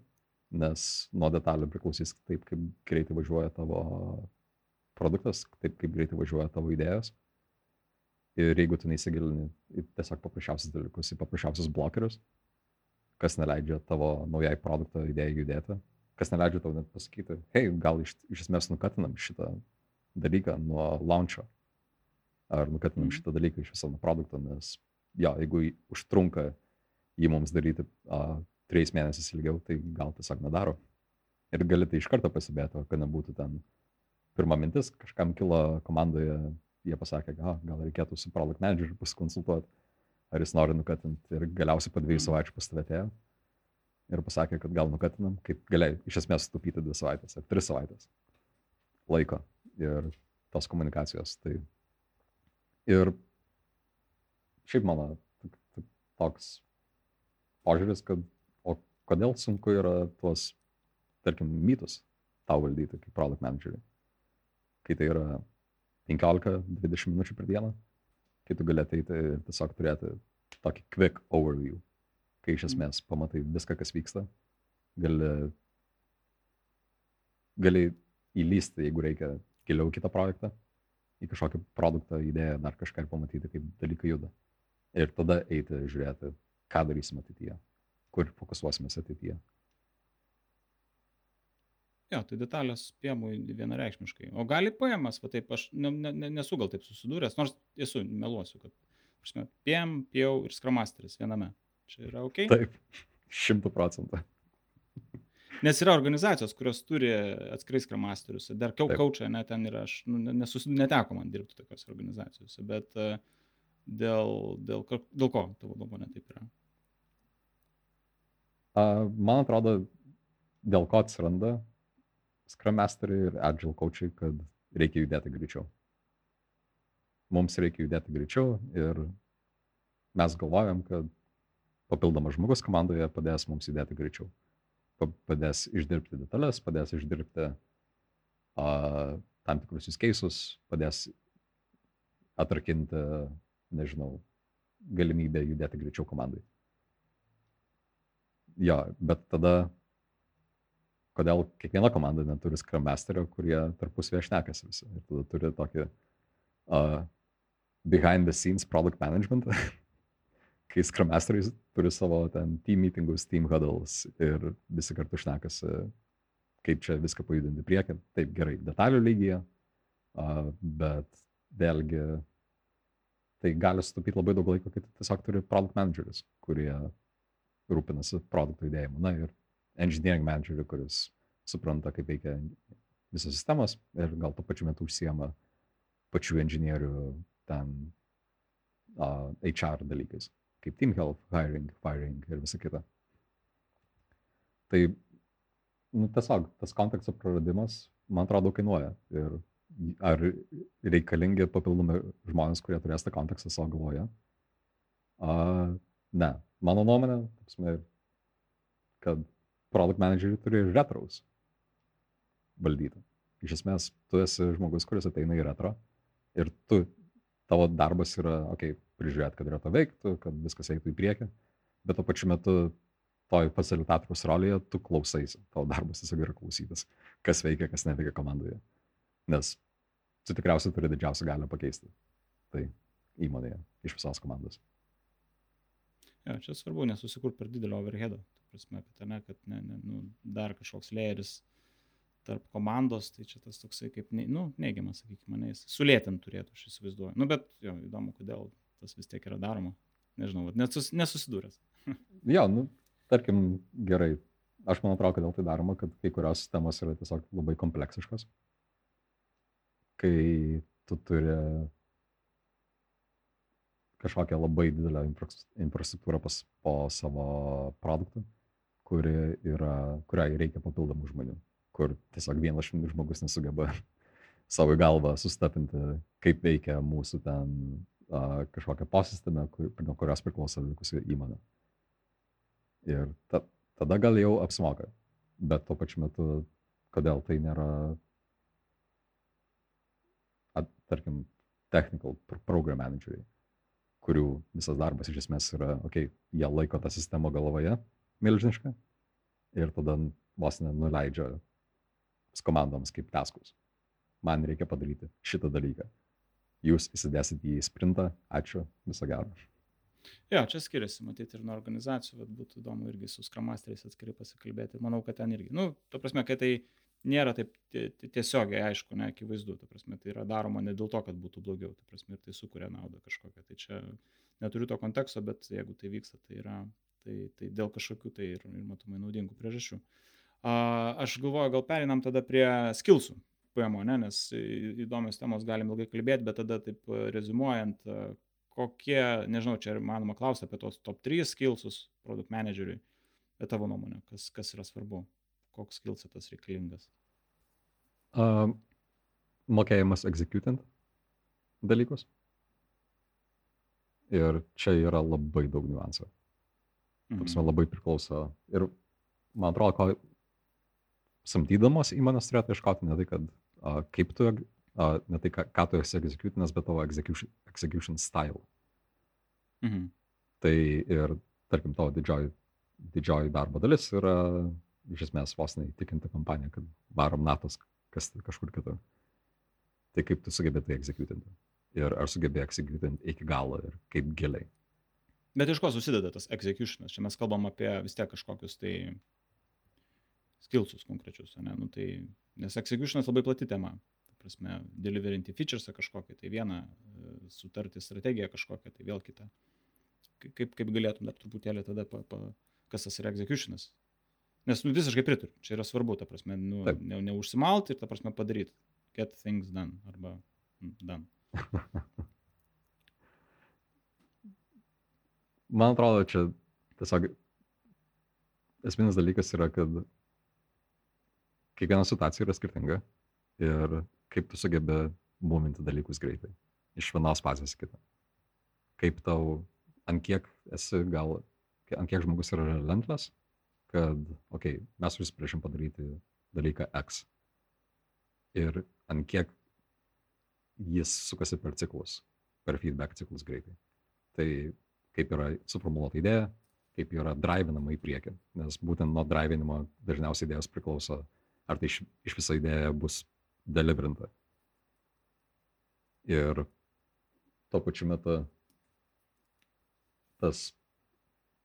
nes nuo detalių priklausys taip, kaip greitai važiuoja tavo produktas, taip kaip greitai važiuoja tavo idėjos. Ir jeigu tu neįsigilini į tiesiog paprasčiausius dalykus, į paprasčiausius blokerius, kas neleidžia tavo naujai produkto idėjai judėti, kas neleidžia tau net pasakyti, hei, gal iš, iš esmės nukatinam šitą dalyką nuo launcho, ar nukatinam mm. šitą dalyką iš viso nuo produkto, nes jo, jeigu užtrunka jį mums daryti uh, trejais mėnesiais ilgiau, tai gal tiesiog nedaro. Ir gali tai iš karto pasibėti, kad nebūtų ten pirma mintis, kažkam kilo komandoje, jie pasakė, gal, gal reikėtų su product manageriu pasikonsultuoti, ar jis nori nukatinti ir galiausiai po dviejų mm. savaičių pas tave atėjo ir pasakė, kad gal nukatinam, kaip galėjai iš esmės sutaupyti dvi savaitės ar tris savaitės laiko ir tos komunikacijos. Tai ir šiaip mano toks požiūris, kad o kodėl sunku yra tuos, tarkim, mytus tau valdyti kaip product manageriui, kai tai yra 15-20 minučių per dieną, kai tu gali ateiti ir tiesiog turėti tokį quick overview kai iš esmės pamatai viską, kas vyksta, gali, gali įlysti, jeigu reikia, giliau kitą projektą, į kažkokį produktą, idėją, dar kažką ir pamatyti, kaip dalykai juda. Ir tada eiti žiūrėti, ką darysime ateityje, kur fokusuosime ateityje. Jo, tai detalės piemų vienareikšmiškai. O gali paėmas, va taip, aš ne, ne, nesu gal taip susidūręs, nors esu, meluosiu, kad, prasme, piem, pjau ir skramasteris viename. Čia yra ok? Taip, šimtų procentų. Nes yra organizacijos, kurios turi atskirai skramasterius. Dar kaučia, net ten yra, aš nu, nesus, neteko man dirbti tokios organizacijose, bet uh, dėl, dėl, dėl ko tavo nuomonė taip yra? Uh, man atrodo, dėl ko atsiranda Scrum Masteriai ir Agile coachai, kad reikia judėti greičiau. Mums reikia judėti greičiau ir mes galvojam, kad papildomas žmogus komandoje padės mums judėti greičiau. Padės išdirbti detalės, padės išdirbti uh, tam tikrus įskeisus, padės atrakinti, nežinau, galimybę judėti greičiau komandai. Jo, bet tada, kodėl kiekviena komanda neturi Scrum Masterio, kurie tarpusvėje šnekasi visi. Ir tada turi tokį uh, behind the scenes product management, kai Scrum Masteris turi savo ten team meetingus, team huddles ir visi kartu šnekasi, kaip čia viską pajudinti priekį. Taip gerai, detalių lygyje, bet vėlgi tai gali sutaupyti labai daug laiko, kai tiesiog turi product managerius, kurie rūpinasi produkto judėjimu. Na ir engineering managerių, kuris supranta, kaip veikia visos sistemos ir gal tuo pačiu metu užsiema pačių inžinierių ten uh, HR dalykais kaip team health, hiring, firing ir visa kita. Tai, nu, tiesiog tas konteksto praradimas, man atrodo, kainuoja. Ir ar reikalingi papildomi žmonės, kurie turės tą kontekstą savo galvoje? A, ne. Mano nuomonė, kad product manageriai turi retros valdyti. Iš esmės, tu esi žmogus, kuris ateina į retro ir tu, tavo darbas yra, okei, okay, prižiūrėti, kad reto veiktų, kad viskas eitų į priekį, bet tuo pačiu metu toj facilitatoriaus rolėje tu klausaisi, tavo darbas tiesiog yra klausytis, kas veikia, kas neveikia komandoje. Nes tu tikriausiai turi didžiausią galę pakeisti. Tai įmonėje iš visos komandos. Ja, čia svarbu nesusikurti per didelio overheado. Prasme, kad, ne, kad ne, ne, nu, dar kažkoks leeris tarp komandos, tai čia tas toksai kaip, ne, nu, neigiamas, sakykime, ne, jis sulėtint turėtų, aš įsivaizduoju. Nu, bet jo, įdomu, kodėl tas vis tiek yra daroma. Nežinau, nesus, nesusidūręs. jo, nu, tarkim, gerai. Aš man atrodo, kodėl tai daroma, kad kai kurios sistemos yra tiesiog labai kompleksiškos. Kai tu turi kažkokią labai didelę infrastruktūrą pas, po savo produktų, kuri yra, kuriai reikia papildomų žmonių, kur tiesiog vienas žmogus nesugeba savo galvą sustapinti, kaip veikia mūsų ten a, kažkokią posistemę, kur, nuo kurios priklauso likusi įmonė. Ir ta, tada gal jau apsimoka, bet tuo pačiu metu, kodėl tai nėra, at, tarkim, technical program manageriai, kurių visas darbas iš esmės yra, okei, okay, jie laiko tą sistemą galvoje milžinišką ir tada vos nenuleidžia komandoms kaip taskus. Man reikia padaryti šitą dalyką. Jūs įsidėsit į sprintą, ačiū, viso gero. Jo, čia skiriasi, matyti ir nuo organizacijų, bet būtų įdomu irgi su skramasteriais atskirai pasikalbėti. Manau, kad ten irgi, nu, to prasme, kad tai nėra taip tiesiogiai aišku, ne, akivaizdu, ta prasme, tai yra daroma ne dėl to, kad būtų blogiau, ta prasme, ir tai sukuria naudą kažkokią. Tai čia neturiu to konteksto, bet jeigu tai vyksta, tai yra, tai, tai dėl kažkokių tai ir, ir matomai naudingų priežasčių. A, aš galvoju, gal perinam tada prie skilsų. PMO, ne, nes įdomios temos galim ilgai kalbėti, bet tada taip rezumuojant, kokie, nežinau, čia manoma klausti apie tos top 3 skillsus produkt manageriui, bet tavo nuomonė, kas, kas yra svarbu, koks skillsetas reikalingas? Uh, mokėjimas executant dalykus. Ir čia yra labai daug niuansų. Mhm. Toks man labai priklauso. Ir man atrodo, ko samdydamas įmonės turėtų iškoti ne tai, kad uh, kaip tu uh, ne tai, ką, ką tu esi executinęs, bet tavo execution, execution style. Mhm. Tai ir, tarkim, tavo didžioji, didžioji darbo dalis yra iš esmės vos neįtikinti kompaniją, kad varom natos kas, kažkur kitur. Tai kaip tu sugebė tai executinti? Ir ar sugebė executinti iki galo ir kaip giliai? Bet iš ko susideda tas executionas? Čia mes kalbam apie vis tiek kažkokius tai skillsus konkrečius, ne? Nu, tai, nes executionas labai plati tema prasme, deliverinti featuresą kažkokią, tai vieną, e, sutarti strategiją kažkokią, tai vėl kitą. Kaip, kaip galėtum dar truputėlį tada, pa, pa, kas tas yra executionas. Nes nu, visiškai pritariu, čia yra svarbu, ta prasme, nu, ne, neužsimalti ir, ta prasme, padaryti. Get things done arba mm, done. Man atrodo, čia tiesiog esminis dalykas yra, kad kiekviena situacija yra skirtinga ir kaip tu sugebi mūminti dalykus greitai. Iš vienos fazės į kitą. Kaip tau, ant kiek esi gal, ant kiek žmogus yra relentless, kad, okei, okay, mes užsipriešim padaryti dalyką X. Ir ant kiek jis sukasi per ciklus, per feedback ciklus greitai. Tai kaip yra suformuoluota idėja, kaip yra drivinama į priekį. Nes būtent nuo drivinimo dažniausiai idėjos priklauso, ar tai iš, iš viso idėja bus deliverinta. Ir tuo pačiu metu tas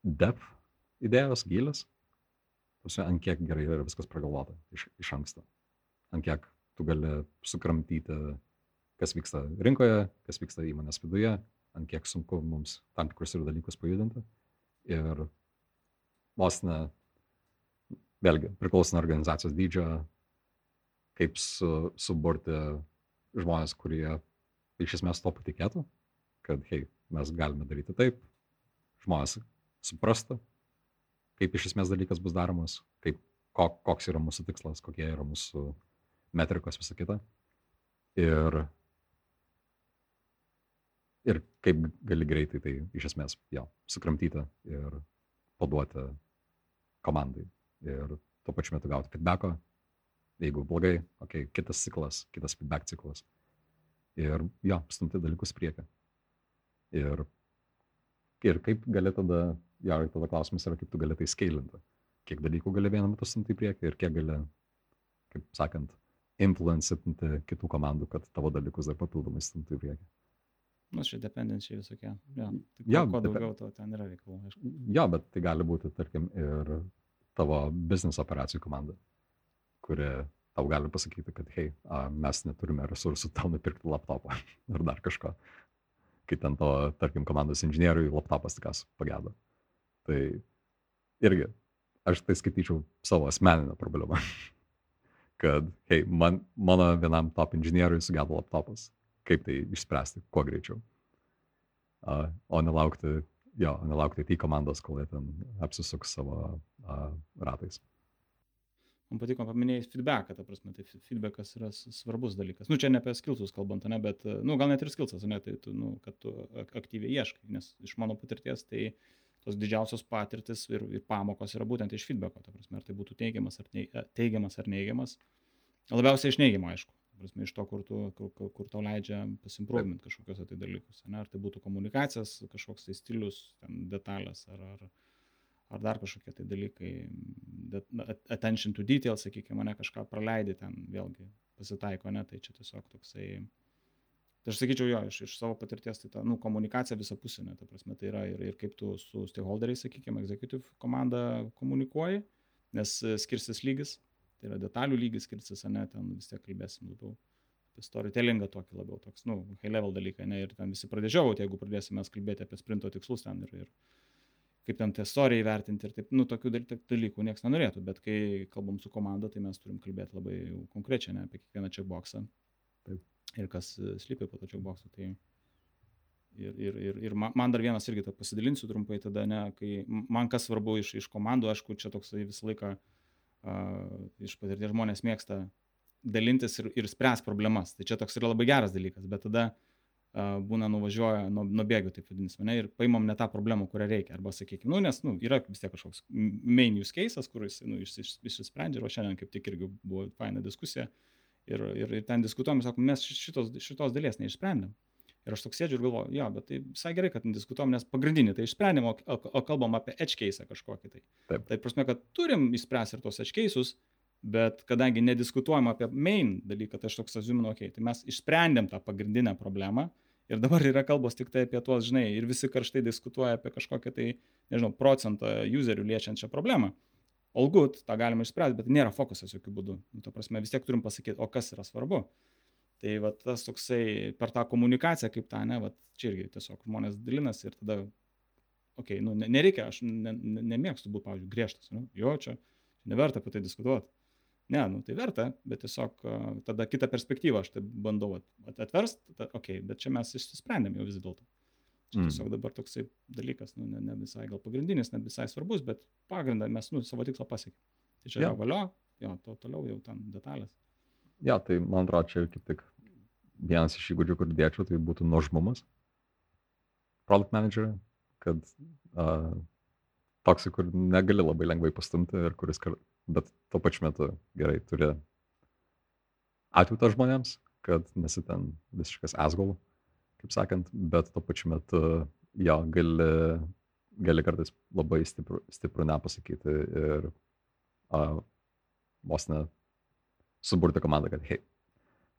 depth idėjos gilis, tuose ant kiek gerai yra viskas pragalvota iš, iš anksto. Ant kiek tu gali sukramtyti, kas vyksta rinkoje, kas vyksta įmonės viduje, ant kiek sunku mums tam tikrus ir dalykus pajudinti. Ir vos ne, vėlgi, priklauso nuo organizacijos dydžio, kaip su, suburti žmonės, kurie iš esmės to patikėtų, kad, hei, mes galime daryti taip, žmonės suprastų, kaip iš esmės dalykas bus daromas, kaip, ko, koks yra mūsų tikslas, kokie yra mūsų metrikos, visa kita. Ir, ir kaip gali greitai tai iš esmės, jo, sukramtyti ir paduoti komandai. Ir tuo pačiu metu gauti feedbacko, Jeigu blogai, okei, okay, kitas ciklas, kitas feedback ciklas. Ir jo, stumti dalykus priekį. Ir, ir kaip gali tada, jo, tada klausimas yra, kaip tu gali tai skailinti. Kiek dalykų gali vienu metu stumti į priekį ir kiek gali, kaip sakant, influencinti kitų komandų, kad tavo dalykus dar papildomai stumti į priekį. Na, nu, čia dependencijai visokie. Ja, tai kuo, ja, kuo daugiau to ten yra reikalų, aišku. Jo, bet tai gali būti, tarkim, ir tavo biznis operacijų komanda kuri tau gali pasakyti, kad, hei, mes neturime resursų tau nupirkti laptopą ar dar kažko. Kai ten to, tarkim, komandos inžinieriui laptopas tikas pagėdo. Tai irgi, aš tai skaityčiau savo asmeninę problemą. kad, hei, man, mano vienam top inžinieriui sugedo laptopas. Kaip tai išspręsti, kuo greičiau. Uh, o nelaukti, jo, nelaukti į komandos, kol jie ten apsisuks savo uh, ratais man patiko paminėjai feedbacką, ta prasme, tai feedbackas yra svarbus dalykas. Nu, čia ne apie skilsus kalbant, ne, bet, nu, gal net ir skilsas, ne, tai tu, nu, kad tu aktyviai ieškai, nes iš mano patirties tai tos didžiausios patirtis ir, ir pamokos yra būtent iš feedbacko, ta prasme, ar tai būtų teigiamas ar, ne, teigiamas ar neigiamas. Labiausiai iš neigiamo, aišku. Prasme, iš to, kur, tu, kur, kur, tau leidžia pasimprovint kažkokios tai dalykus. Ne? Ar tai būtų komunikacijos, kažkoks tai stilius, ten detalės, ar, ar, ar dar kažkokie tai dalykai, attention to detail, sakykime, mane kažką praleidai ten, vėlgi pasitaiko, ne, tai čia tiesiog toksai, tai aš sakyčiau jo, iš, iš savo patirties, tai ta, nu, komunikacija visapusinė, ta prasme, tai yra ir, ir kaip tu su stakeholderiais, sakykime, executive komanda komunikuoji, nes skirsis lygis, tai yra detalių lygis skirsis, ne, ten vis tiek kalbėsim labiau apie storytellingą tokį labiau, toks, nu, high level dalykai, ne, ir ten visi pradėžiavauti, jeigu pradėsime kalbėti apie sprinto tikslus ten ir, ir kaip ten tą istoriją įvertinti ir taip, nu, tokių dalykų niekas nenorėtų, bet kai kalbam su komanda, tai mes turim kalbėti labai konkrečiai, ne, apie kiekvieną checkboxą. Taip. Ir kas e, slypi po to checkboxu. Tai ir, ir, ir, ir man dar vienas irgi, pasidalinsiu trumpai tada, ne, kai man kas svarbu iš, iš komandų, aišku, čia toksai visą laiką uh, iš patirties žmonės mėgsta dalintis ir, ir spręs problemas. Tai čia toks yra labai geras dalykas, bet tada uh, būna nuvažiuoja nuo, nuo bėgių, taip vadinasi, ne, ir paimam ne tą problemą, kurią reikia. Arba sakykime, nu, nes nu, yra vis tiek kažkoks main use cases, kuris nu, išsisprendžia, o šiandien kaip tik irgi buvo faina diskusija. Ir, ir, ir ten diskutuojam, sakom, mes šitos, šitos dalies neišsprendėm. Ir aš toks sėdžiu ir galvoju, jo, bet tai visai gerai, kad diskutuom, nes pagrindinį tai išsprendėm, o, o, kalbam apie edge case kažkokį tai. Taip. Tai prasme, kad turim išspręsti ir tos edge cases, bet kadangi nediskutuojam apie main dalyką, tai aš toks azuminu, okei, okay, tai mes išsprendėm tą pagrindinę problemą ir dabar yra kalbos tik tai apie tuos, žinai, ir visi karštai diskutuoja apie kažkokią tai, nežinau, procentą userių liečiančią problemą. All good, tą galima išspręsti, bet nėra fokusas jokių būdų. Nu, ta prasme, vis tiek turim pasakyti, o kas yra svarbu. Tai va tas toksai per tą komunikaciją kaip tą, ne, va čia irgi tiesiog žmonės dalinasi ir tada, okei, okay, nu, nereikia, aš ne, ne, nemėgstu būti, pavyzdžiui, griežtas, nu, jo, čia neverta apie tai diskutuoti. Ne, nu tai verta, bet tiesiog tada kitą perspektyvą aš tai bandau atverst, okei, okay, bet čia mes išsisprendėm jau vis dėlto. Čia mm. tiesiog dabar toksai dalykas, nu, ne, ne visai gal pagrindinis, ne visai svarbus, bet pagrindą mes, nu, savo tikslą pasiekėm. Tai čia ja. valio, jo, to toliau jau ten detalės. Jo, tai man atrodo, čia kaip tik vienas iš įgūdžių, kur dėčiau, tai būtų nuožmumas. Product managerio, kad uh, toksai, kur negali labai lengvai pastumti ir kuris, bet tuo pačiu metu gerai turi atjūtą žmonėms, kad nesi ten visiškas asgol, kaip sakant, bet tuo pačiu metu jo gali, gali kartais labai stiprų, stiprų nepasakyti ir uh, vos net suburti komandą, kad hei,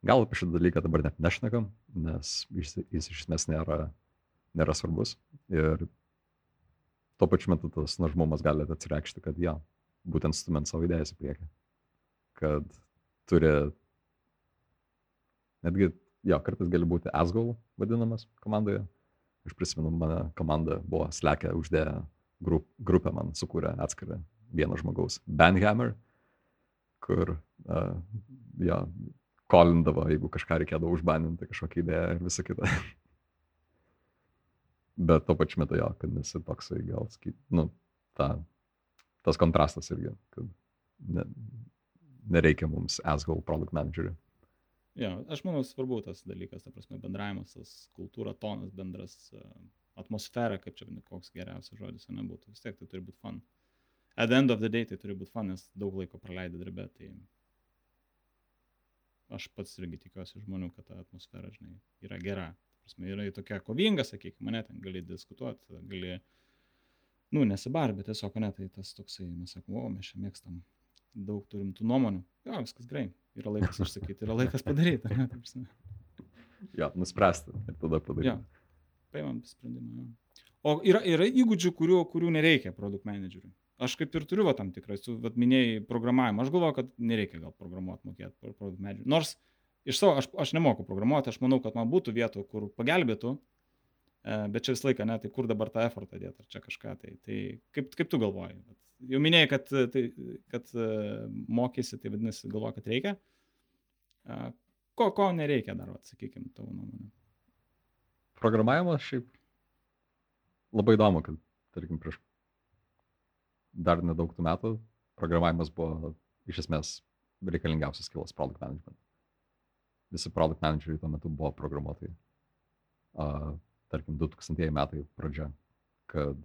gal apie šitą dalyką dabar net nešnekam, nes jis, jis iš esmės nėra, nėra svarbus. Ir tuo pačiu metu tas nuožmumas gali atsireikšti, kad ja, būtent stumint savo idėjas į priekį. Kad turi, netgi, jo, kartais gali būti asgol vadinamas komandoje. Aš prisimenu, mano komanda buvo slekę uždėję grup, grupę, man sukūrė atskirą vieno žmogaus Bandhammer kur uh, jo, kolindavo, jeigu kažką reikėdavo užbaninti, kažkokią idėją ir visą kitą. Bet tuo pačiu metu jo, kad nesi toksai gal, sakyt, nu, ta, tas kontrastas irgi, kad ne, nereikia mums asgal product managerių. Jo, aš manau, svarbu tas dalykas, ta prasme, bendravimas, tas kultūra, tonas, bendras atmosfera, kaip čia koks geriausias žodis, nebūtų, vis tiek tai turi būti fun. At the end of the day tai turi būti fun, nes daug laiko praleidai darbę, tai aš pats irgi tikiuosi žmonių, kad ta atmosfera, žinai, yra gera. Prasme, yra tokia kovinga, sakykime, mane ten gali diskutuoti, gali, nu, nesibar, bet tiesiog ne, tai tas toksai, mes sakome, o mes čia mėgstam, daug turim tų nuomonių, jo, viskas gerai, yra laikas išsakyti, yra laikas padaryti. Ne, jo, nuspręsti ir tada padaryti. Jo, paimam sprendimą. Jo. O yra, yra įgūdžių, kurių, kurių nereikia produkt manageriui. Aš kaip ir turiu va, tam tikrą, tu vat, minėjai programavimą, aš galvoju, kad nereikia gal programuoti, mokėti medžių. Nors iš savo, aš, aš nemoku programuoti, aš manau, kad man būtų vietų, kur pagelbėtų, e, bet čia visą laiką, ne, tai kur dabar tą efortą dėti, ar čia kažką tai. Tai kaip, kaip tu galvoji? Jau minėjai, kad, tai, kad e, mokysi, tai vadinasi, galvoju, kad reikia. E, ko, ko nereikia dar, sakykime, tavo nuomonė? Programavimas šiaip labai įdomu, kad, tarkim, prieš dar nedaug tų metų programavimas buvo iš esmės reikalingiausias skillas product management. Visi product manageriai tuo metu buvo programuotojai. Uh, tarkim, 2000 metai pradžia, kad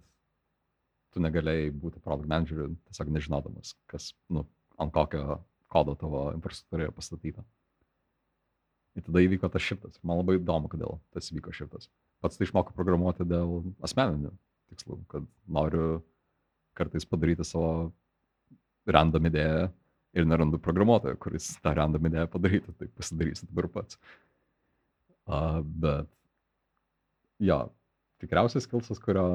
tu negalėjai būti product manageriu tiesiog nežinodamas, kas, nu, ant kokio kodo tavo infrastruktūra yra pastatyta. Ir tada įvyko tas šiftas. Man labai įdomu, kodėl tas įvyko šiftas. Pats tai išmokau programuoti dėl asmeninių tikslų, kad noriu kartais padaryti savo random idėją ir nerandu programuotojo, kuris tą random idėją padarytų, tai pasidarysiu dabar pats. Uh, bet, jo, tikriausias skilsas, kurio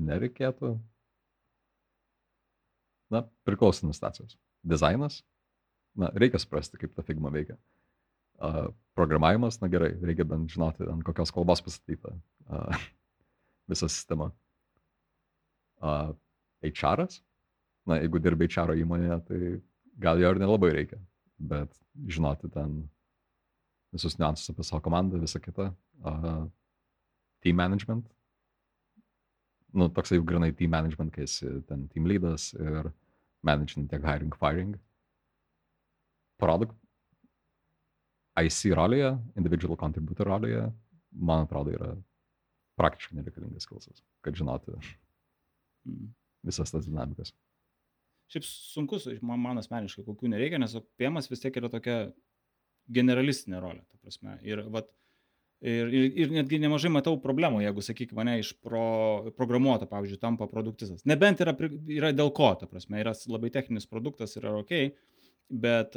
nereikėtų. Na, priklauso nuo stacijos. Dizainas, na, reikia suprasti, kaip ta figma veikia. Uh, programavimas, na gerai, reikia bent žinoti, ant kokios kalbos pastatyta uh, visa sistema. Uh, HR, na, jeigu dirbi HR įmonėje, tai gal jo ir nelabai reikia, bet žinoti ten visus niuansus apie savo komandą, visą kitą. Uh, team management, nu, toksai jau grinai team management, kai esi ten team leadas ir managing tiek hiring, firing. Product IC rolėje, individual contributor rolėje, man atrodo, yra praktiškai nereikalingas skilsas, kad žinoti mm. visas tas dinamikas. Šiaip sunkus, man, man asmeniškai, kokių nereikia, nes PMas vis tiek yra tokia generalistinė rolė, ta prasme. Ir vat, Ir, ir, ir netgi nemažai matau problemų, jeigu, sakyk, mane iš pro, programuoto, pavyzdžiui, tampa produktistas. Nebent yra, yra dėl ko, ta prasme, yra labai techninis produktas, yra ok, bet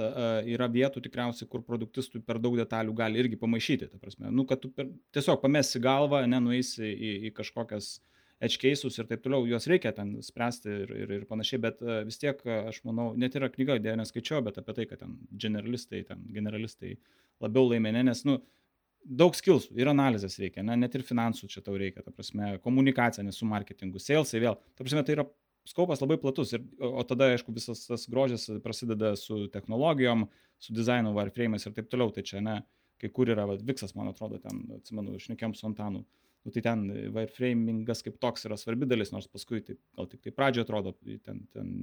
yra vietų tikriausiai, kur produktistų per daug detalių gali irgi pamaišyti, ta prasme, nu, kad tu per, tiesiog pamesi galvą, nenueisi į, į kažkokias cases ir taip toliau, juos reikia ten spręsti ir, ir, ir panašiai, bet vis tiek, aš manau, net yra knyga, dėja neskaičiau, bet apie tai, kad ten generalistai, ten generalistai labiau laimė, nes, nu, daug skilsų ir analizės reikia, ne, net ir finansų čia tau reikia, ta prasme, komunikacija, nes su marketingu, salesai vėl, ta prasme, tai yra skopas labai platus, ir, o tada, aišku, visas tas grožis prasideda su technologijom, su dizainu, wireframe'ais ir taip toliau, tai čia, ne, kai kur yra, va, Viksas, man atrodo, ten, atsimenu, šnekėm su Antanu, nu, tai ten wireframingas kaip toks yra svarbi dalis, nors paskui, tai, gal tik tai pradžioje atrodo, ten, ten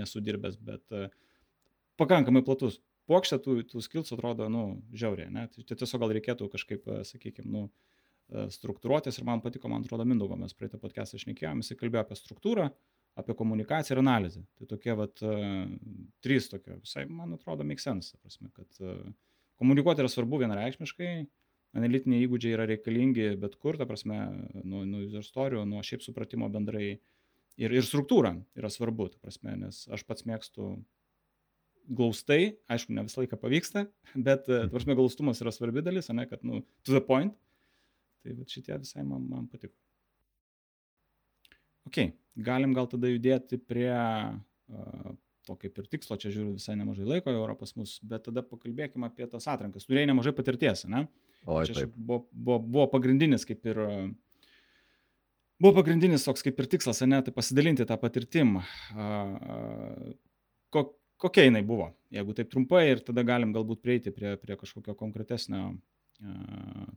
nesudirbęs, ne, ne, ne, bet uh, pakankamai platus. Puokštė tų, tų skills atrodo, nu, žiauriai, ne? Tai, tai tiesiog gal reikėtų kažkaip, e, sakykime, nu, e, struktūruotis ir man patiko, man atrodo, Mindaugo, mes praeitą podcastą šnekėjome, jis kalbėjo apie struktūrą, apie komunikaciją ir analizę. Tai tokie, vat, uh, trys tokie, visai, man atrodo, make sense, prasme, kad uh, komunikuoti yra svarbu vienareikšmiškai, analitiniai įgūdžiai yra reikalingi bet kur, ta prasme, nuo, nuo user story, nuo šiaip supratimo bendrai ir, ir struktūra yra svarbu, ta prasme, nes aš pats mėgstu glaustai, aišku, ne visą laiką pavyksta, bet, e, tvarsime, glaustumas yra svarbi dalis, ne, kad, nu, to the point. Tai va, šitie visai man, man patiko. Ok, galim gal tada judėti prie uh, to kaip ir tikslo, čia žiūriu visai nemažai laiko pas mus, bet tada pakalbėkime apie tas atrankas. Turėjai nemažai patirties, ne? O, čia buvo, buvo, buvo pagrindinis kaip ir buvo pagrindinis toks kaip ir tikslas, ne, tai pasidalinti tą patirtim. Kok, kokia jinai buvo, jeigu taip trumpai ir tada galim galbūt prieiti prie, prie kažkokio konkretesnio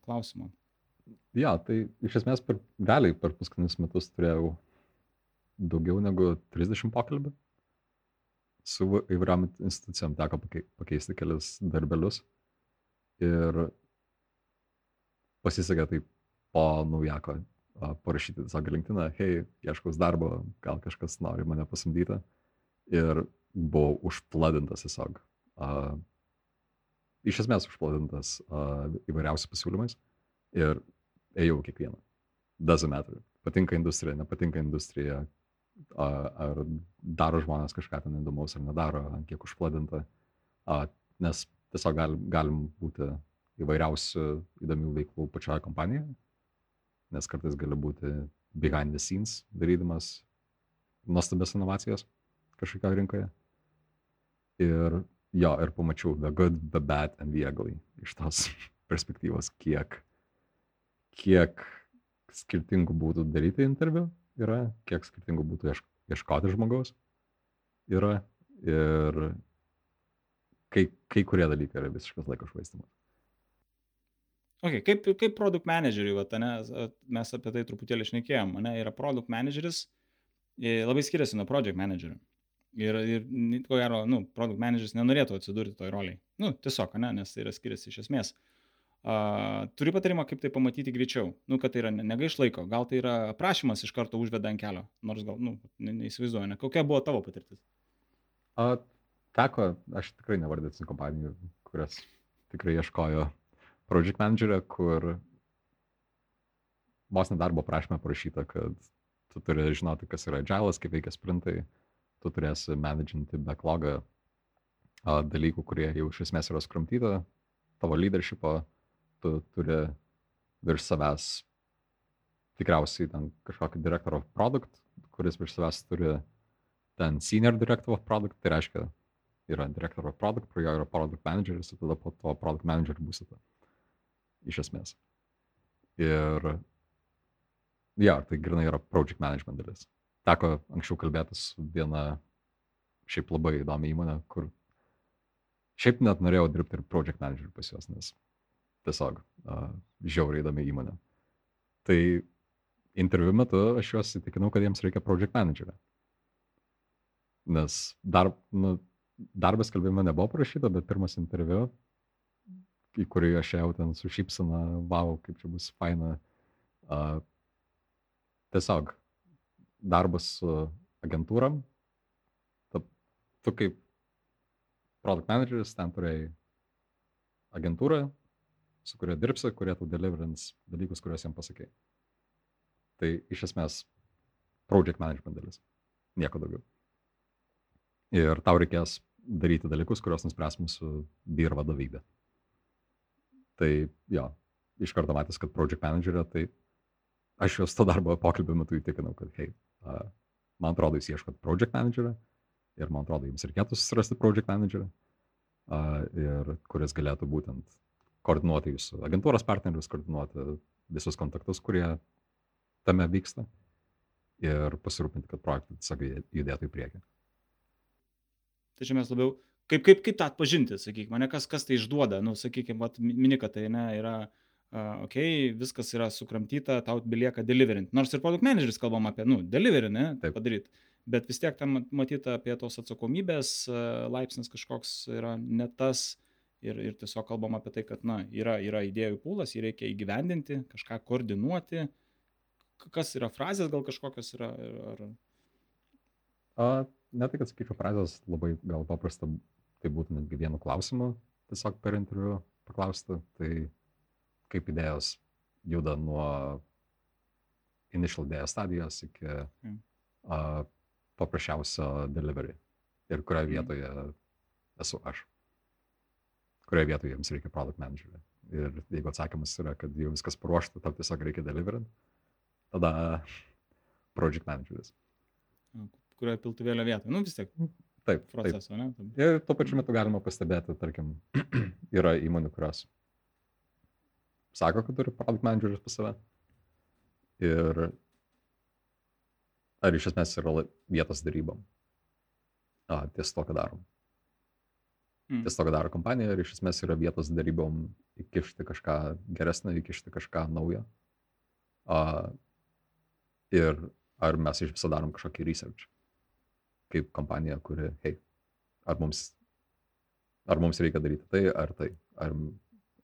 klausimo. Ja, tai iš esmės per, realiai per paskutinius metus turėjau daugiau negu 30 pokalbių su įvairiam institucijom, teko pakeisti kelias darbelius ir pasisekė tai po naujako parašyti tiesiog linktiną, hei, ieškaus darbo, gal kažkas nori mane pasamdyti. Ir buvau užpladintas tiesiog. Uh, iš esmės užpladintas uh, įvairiausiais pasiūlymais ir ėjau kiekvieną. Doesn't matter. Patinka industrija, nepatinka industrija, ar daro žmonės kažką ten įdomaus ar nedaro, kiek užpladinta. Nes tiesiog gal, galim būti įvairiausių įdomių veiklų pačioje kompanijoje, nes kartais gali būti behind the scenes darydamas nuostabias inovacijas kažkokio rinkoje ir jo, ir pamačiau The Good, The Bad and The Ugly iš tos perspektyvos, kiek, kiek skirtingų būdų daryti interviu yra, kiek skirtingų būdų ieškoti žmogaus yra ir kai, kai kurie dalykai yra visiškas laiko švaistimas. Okay, kaip, kaip produkt manageriui, va, ne, mes apie tai truputėlį šnekėjom, ne, yra produkt manageris, labai skiriasi nuo project managerio. Ir, ir ko gero, nu, produkt manageris nenorėtų atsidurti toj roliai. Nu, tiesiog, ne, nes tai yra skiriasi iš esmės. Uh, turi patarimą, kaip tai pamatyti greičiau. Nu, kad tai yra negaiš laiko. Gal tai yra prašymas iš karto užveda ant kelio. Nors gal, nu, ne, neįsivaizduoju, ne. Kokia buvo tavo patirtis? A, teko, aš tikrai nevardėsiu kompanijų, kurias tikrai ieškojo project managerio, kur vos nedarbo prašymę parašyta, kad tu turi žinoti, kas yra agilas, kaip veikia sprintai, tu turėsi managinti backlogą dalykų, kurie jau iš esmės yra skrumtyta, tavo leadershipo, tu turi virš savęs tikriausiai ten kažkokį director of product, kuris virš savęs turi ten senior director of product, tai reiškia, yra director of product, pro jo yra product manageris, ir tada po to product manager būsite. Iš esmės. Ir ja, tai grinai yra project management dalis. Teko anksčiau kalbėtis su viena šiaip labai įdomi įmonė, kur šiaip net norėjau dirbti ir project manager pas juos, nes tiesiog uh, žiauriai įdomi įmonė. Tai interviu metu aš juos įtikinau, kad jiems reikia project managerio. Nes dar, nu, darbas kalbėjimo nebuvo parašyta, bet pirmas interviu, į kurį aš jau ten su šypsena, wow, kaip čia bus faina. Uh, tiesiog darbas su agentūram, tu, tu kaip product manageris, ten turėjai agentūrą, su kuria dirbsi, kurie tau deliverins dalykus, kuriuos jam pasakėjai. Tai iš esmės project management dalis. Nieko daugiau. Ir tau reikės daryti dalykus, kuriuos nuspręs mūsų vyr vadovybė. Tai jo, iš karto matęs, kad project managerė, tai aš juos to darbo pokalbio metu įtikinau, kad, hei, uh, man atrodo, jūs ieškot project managerę, ir man atrodo, jums reikėtų susirasti project managerį, ir kuris galėtų būtent koordinuoti jūsų agentūros partnerius, koordinuoti visus kontaktus, kurie tame vyksta ir pasirūpinti, kad projektai tiesiog judėtų į priekį. Tai čia mes labiau, kaip, kaip, kaip tą atpažinti, sakykime, ne kas, kas tai išduoda, nu, sakykime, mini, kad tai ne, yra, uh, ok, viskas yra sukramtyta, tau belieka deliverint. Nors ir produkt manageris kalbam apie, nu, delivery, ne, Taip. padaryti bet vis tiek ten matyta apie tos atsakomybės e, laipsnis kažkoks yra ne tas ir, ir tiesiog kalbam apie tai, kad na, yra, yra idėjų pūlas, jį reikia įgyvendinti, kažką koordinuoti. Kas yra frazės, gal kažkokios yra? Ar... A, ne tai, kad sakyčiau, frazės labai gal paprasta, tai būtų netgi vienu klausimu, tiesiog per interviu paklausti, tai kaip idėjos juda nuo initial idėjos stadijos iki mm. a, paprasčiausio delivery ir kurioje mhm. vietoje esu aš. Kurioje vietoje jums reikia product managerio. Ir jeigu atsakymas yra, kad jau viskas paruošta, tau tiesiog reikia deliverint, tada project manageris. Kurioje piltuvėlio vietoje. Nu vis tiek. Taip. Proceso, taip. ne? Ir tuo pačiu metu galima pastebėti, tarkim, yra įmonių, kurios sako, kad turi product managerius pas save. Ir Ar iš esmės yra vietos darybom? A, ties to, ką darom. Mm. Ties to, ką daro kompanija ir iš esmės yra vietos darybom įkišti kažką geresnio, įkišti kažką naujo. A, ir ar mes iš viso darom kažkokį research. Kaip kompanija, kuri, hei, ar mums, ar mums reikia daryti tai, ar tai, ar,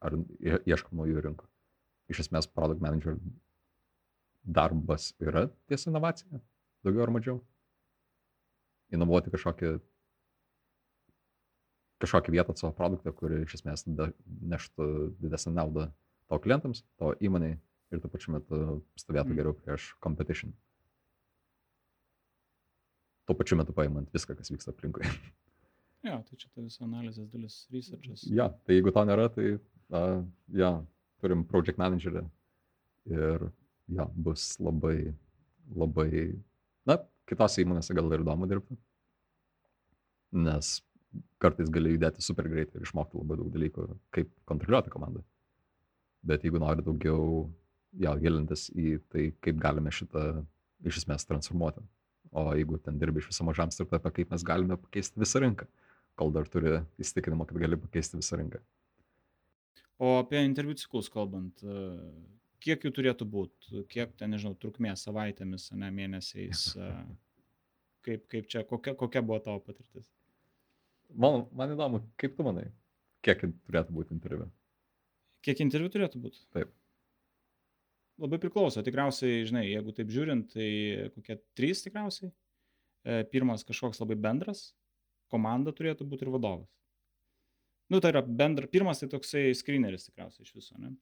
ar ieškom naujų rinkų. Iš esmės, product manager darbas yra ties inovacija daugiau ar mažiau. Inovuoti kažkokį, kažkokį vietą savo produktą, kuri iš esmės neštų didesnį naudą to klientams, to įmoniai ir tuo pačiu metu stovėtų mm. geriau prieš competition. Tuo pačiu metu paimant viską, kas vyksta aplinkui. Ja, tai čia ta visa analizės dalis, researchas. Ja, tai jeigu to nėra, tai uh, ja, turim project managerį ir ja, bus labai, labai Na, kitose įmonėse gal ir įdomu dirbti, nes kartais gali judėti super greitai ir išmokti labai daug dalykų, kaip kontroliuoti komandą. Bet jeigu nori daugiau, ja, gilintis į tai, kaip galime šitą iš esmės transformuoti. O jeigu ten dirbi iš viso mažam startupė, kaip mes galime pakeisti visą rinką, kol dar turi įsitikinimą, kad gali pakeisti visą rinką. O apie interviu ciklus kalbant, kiek jų turėtų būt, kiek ten, nežinau, trukmė savaitėmis, ne mėnesiais, kaip, kaip čia, kokia, kokia buvo tavo patirtis? Man, man įdomu, kaip tu manai, kiek turėtų būti interviu? Kiek interviu turėtų būti? Taip. Labai priklauso, tikriausiai, žinai, jeigu taip žiūrint, tai kokie trys tikriausiai. E, pirmas kažkoks labai bendras, komanda turėtų būti ir vadovas. Nu, tai yra bendra, pirmas tai toksai screeneris tikriausiai iš viso, ne?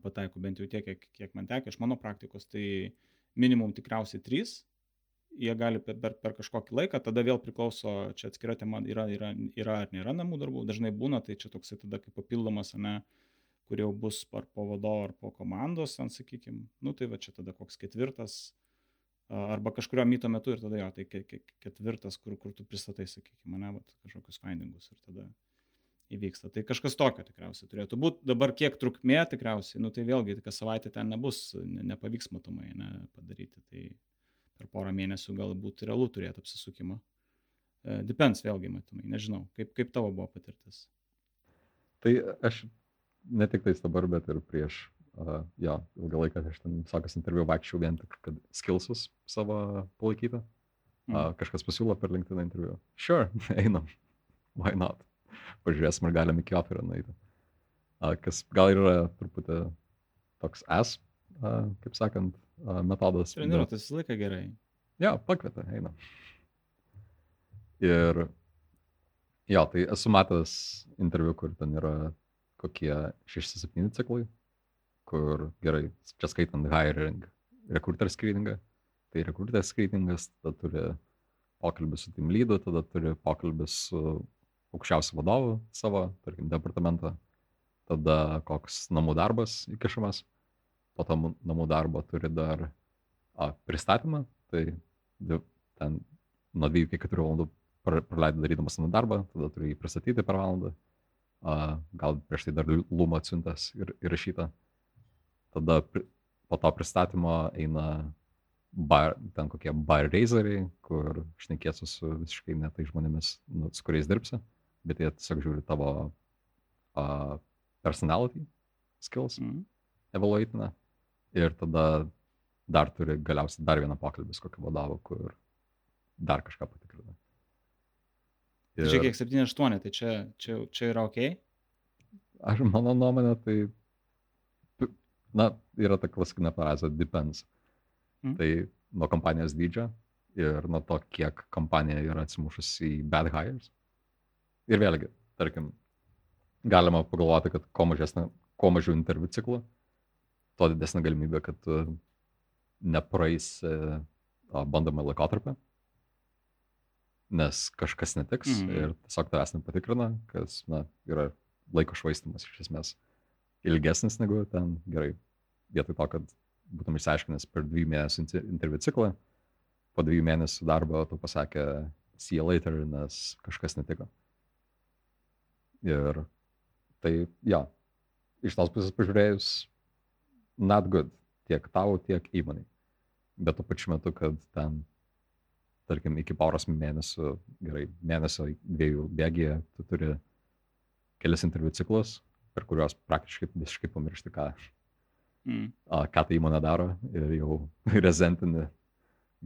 Pataiko bent jau tiek, kiek, kiek man tekė, iš mano praktikos, tai minimum tikriausiai trys, jie gali per, per, per kažkokį laiką, tada vėl priklauso, čia atskira tema, yra, yra, yra ar nėra namų darbų, dažnai būna, tai čia toksai tada kaip papildomas, ne, kur jau bus ar po vadovo, ar po komandos, ten sakykime, nu tai va čia tada koks ketvirtas, arba kažkurio myto metu ir tada jo, tai ketvirtas, kur, kur tu pristatai, sakykime, mane, va, kažkokius findingus ir tada įvyksta. Tai kažkas tokio tikriausiai turėtų būti. Dabar kiek trukmė tikriausiai, nu tai vėlgi, kas savaitę ten nebus, ne, nepavyks matomai ne, padaryti. Tai per porą mėnesių galbūt realu turėti apsisukimą. Uh, depends vėlgi matomai, nežinau, kaip, kaip tavo buvo patirtis. Tai aš ne tik tais dabar, bet ir prieš, uh, jo, ilgą laiką aš ten visokias interviu vaikščiau vien tik, kad skilsus savo palaikyti. Uh, mm. kažkas pasiūlo per LinkedIn interviu. Sure, einam. Why not? pažiūrėsim, ar galim iki operio nueiti. Kas gal yra truputį toks es, kaip sakant, metodas. Treniruotis visą laiką gerai. Jo, pakvietė, eina. Ir jo, tai esu matęs interviu, kur ten yra kokie 6-7 ciklai, kur gerai, čia skaitant hiring, recruiter screeningą, tai recruiter screeningas, tada turi pokalbį su team lydu, tada turi pokalbį su aukščiausių vadovų savo, tarkim, departamentą, tada koks namų darbas įkišamas, po to namų darbo turi dar a, pristatymą, tai ten nuo 2 iki 4 valandų praleidai darydamas namų darbą, tada turi jį pristatyti per valandą, a, gal prieš tai dar lūmą atsiuntas ir įrašyta. Tada po to pristatymo eina bar, ten kokie bar razeriai, kur šnekėsiu su visiškai netai žmonėmis, nu, su kuriais dirbsi bet jie tiesiog žiūri tavo uh, personality skills, mm. evaluatina ir tada dar turi galiausiai dar vieną pokalbį su kokiu vadovu, kur dar kažką patikrina. Ir... Čia kiek 7-8, tai čia, čia, čia yra ok? Aš mano nuomonė, tai, na, yra ta klasikinė frazė depends. Mm. Tai nuo kompanijos dydžio ir nuo to, kiek kompanija yra atsimušusi į bad hires. Ir vėlgi, tarkim, galima pagalvoti, kad kuo, mažesnė, kuo mažiau interviu ciklų, tuo didesnė galimybė, kad tu nepraeisi bandomą laikotarpį, nes kažkas netiks mm -hmm. ir tiesiog tavęs nepatikrina, kas na, yra laiko švaistimas iš esmės ilgesnis negu ten gerai. Vietoj to, kad būtum išsiaiškinęs per dviejų mėnesių interviu ciklą, po dviejų mėnesių darbo tu pasakė see you later, nes kažkas netiko. Ir tai, jo, iš tos pusės pažiūrėjus, not good tiek tau, tiek įmoniai. Bet tuo pačiu metu, kad ten, tarkim, iki poros mėnesių, gerai, mėnesio dviejų bėgėje, tu turi kelias interviu ciklus, per kuriuos praktiškai visiškai pamiršti, ką, mm. a, ką ta įmonė daro ir jau rezentini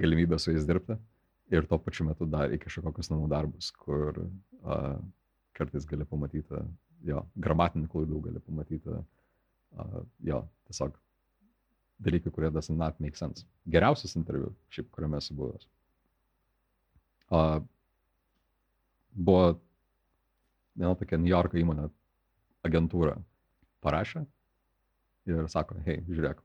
galimybę su jais dirbti. Ir tuo pačiu metu dar iki kažkokius namų darbus, kur a, kartais gali pamatyti, jo, gramatinių klaidų gali pamatyti, uh, jo, tiesiog dalykai, kurie does not make sense. Geriausias interviu, šiaip, kuriame esu buvęs. Uh, buvo viena tokia New Yorko įmonė, agentūra parašė ir sako, hei, žiūrėk,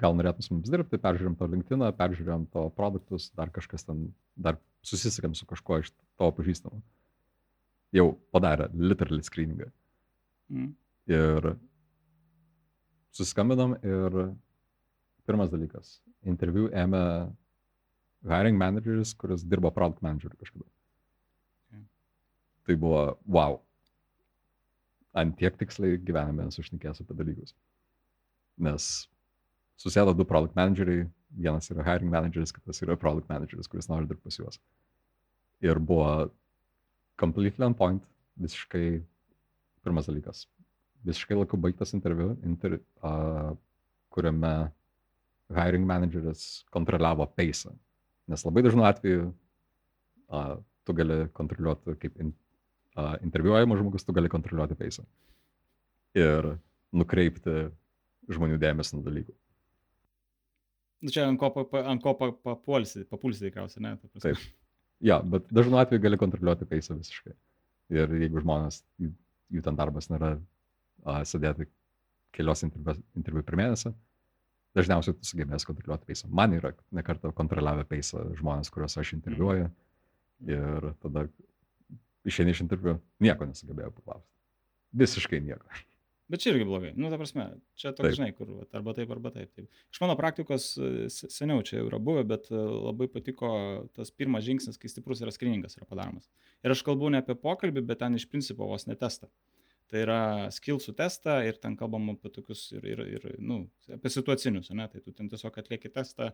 gal norėtum su mums dirbti, peržiūrėm to LinkedIn, peržiūrėm to produktus, dar kažkas ten, dar susisiekėm su kažkuo iš tavo pažįstamo. Jau padarė literally screeningą. Mm. Ir susiskambinam ir pirmas dalykas, interviu ėmė hiring manageris, kuris dirbo product manager kažkada. Okay. Tai buvo wow. Ant tiek tiksliai gyvenime esu šnekėjęs apie dalykus. Nes susėdo du product manageriai, vienas yra hiring manageris, kitas yra product manageris, kuris nori dirbti pas juos. Ir buvo completely on point, visiškai pirmas dalykas. Visiškai laiku baigtas interviu, inter, uh, kuriame hiring manageris kontroliavo peisą. Nes labai dažnu atveju uh, tu gali kontroliuoti, kaip in, uh, interviuojamas žmogus, tu gali kontroliuoti peisą. Ir nukreipti žmonių dėmesį nuo dalykų. Nu, čia ant ko, pa, ant ko pa, papulsi, papulsi tikriausiai, ne? Taip. Ja, bet dažnu atveju gali kontroliuoti paisą visiškai. Ir jeigu žmonės, jų ten darbas nėra a, sėdėti kelios interviu, interviu per mėnesį, dažniausiai tu sugebės kontroliuoti paisą. Man yra nekartą kontroliavę paisą žmonės, kuriuos aš interviuoju. Ir tada išeini iš interviu, nieko nesugebėjau paklausti. Visiškai nieko. Bet čia irgi blogai. Nu, ta prasme, čia toks, žinai, kur arba taip, arba taip, taip. Iš mano praktikos e, se- seniau čia jau yra buvę, bet e, labai patiko tas pirmas žingsnis, kai stiprus yra skriningas yra padaromas. Ir aš kalbu ne apie pokalbį, bet ten iš principo vos netestą. Tai yra skillsų testą ir ten kalbam apie tokius ir, ir, ir nu, apie situacinius, ne? tai tu ten tiesiog atlieki testą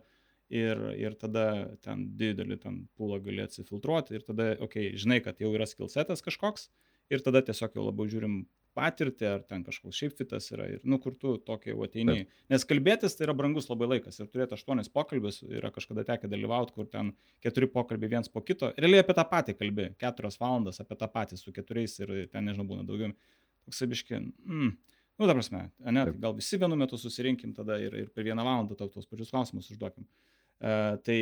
ir, ir tada ten didelį ten pūlą gali atsifiltruoti ir tada, okei, okay, žinai, kad jau yra skillsetas kažkoks ir tada tiesiog jau labiau žiūrim patirtį, ar ten kažkoks šiaip fitas yra ir, nu, kur tu tokia jau ateini. Nes kalbėtis tai yra brangus labai laikas ir turėti aštuonis pokalbius yra kažkada tekę dalyvauti, kur ten keturi pokalbiai viens po kito. Realiai apie tą patį kalbė, keturias valandas apie tą patį su keturiais ir ten, nežinau, būna daugiau. Toks abiški, mm, nu, ta prasme, ne, Taip. gal visi vienu metu susirinkim tada ir, ir per vieną valandą tau tuos pačius klausimus užduokim. Uh, tai,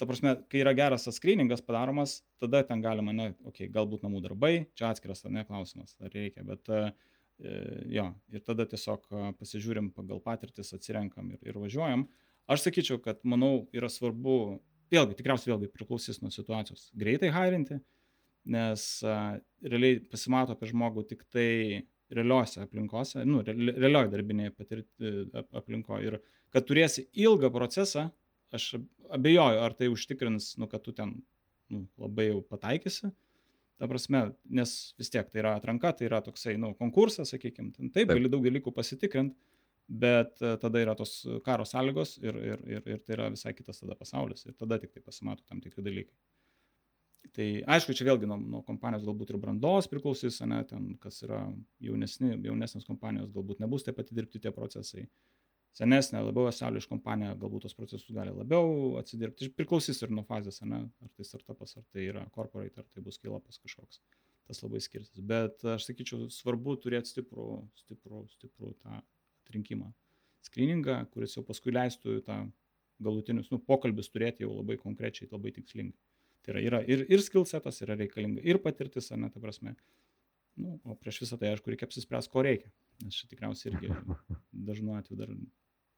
ta prasme, kai yra geras tas skriningas padaromas, tada ten galima, ne, okei, okay, galbūt namų darbai, čia atskiras, ne, klausimas, ar reikia, bet uh, jo, ir tada tiesiog uh, pasižiūrim pagal patirtis, atsirenkam ir, ir važiuojam. Aš sakyčiau, kad, manau, yra svarbu, vėlgi, tikriausiai vėlgi priklausys nuo situacijos, greitai hairinti, nes realiai pasimato apie žmogų tik tai realiuose aplinkose, nu, reali- realioj darbinėje patirti aplinkoje ir kad turėsi ilgą procesą, aš abejoju, ar tai užtikrins, nu, kad tu ten nu, labai jau pataikysi. Ta prasme, nes vis tiek tai yra atranka, tai yra toksai, nu, konkursas, sakykime, taip, taip, Taip. gali daug dalykų pasitikrinti, bet e, tada yra tos karo sąlygos ir, ir, ir, ir tai yra visai kitas tada pasaulis ir tada tik tai pasimato tam tikri dalykai. Tai aišku, čia vėlgi nuo, nuo kompanijos galbūt ir brandos priklausys, ne, ten kas yra jaunesni, jaunesnės kompanijos, galbūt nebus taip pat dirbti tie procesai. Senesnė, labiau esališ kompanija, galbūt tos procesus gali labiau atsidirbti. Priklausys ir nuo fazės, ne, ar tai startupas, ar tai yra corporate, ar tai bus kilapas kažkoks. Tas labai skirsis. Bet aš sakyčiau, svarbu turėti stiprų, stiprų, stiprų tą atrinkimą. Skriningą, kuris jau paskui leistų tą galutinius, nu, pokalbis turėti jau labai konkrečiai, labai tikslingai. Tai yra, yra ir, ir skillsetas yra reikalinga, ir patirtis, ar ne, ta prasme. Nu, o prieš visą tai, aišku, reikia apsispręsti, ko reikia. Nes čia tikriausiai irgi dažnu atveju dar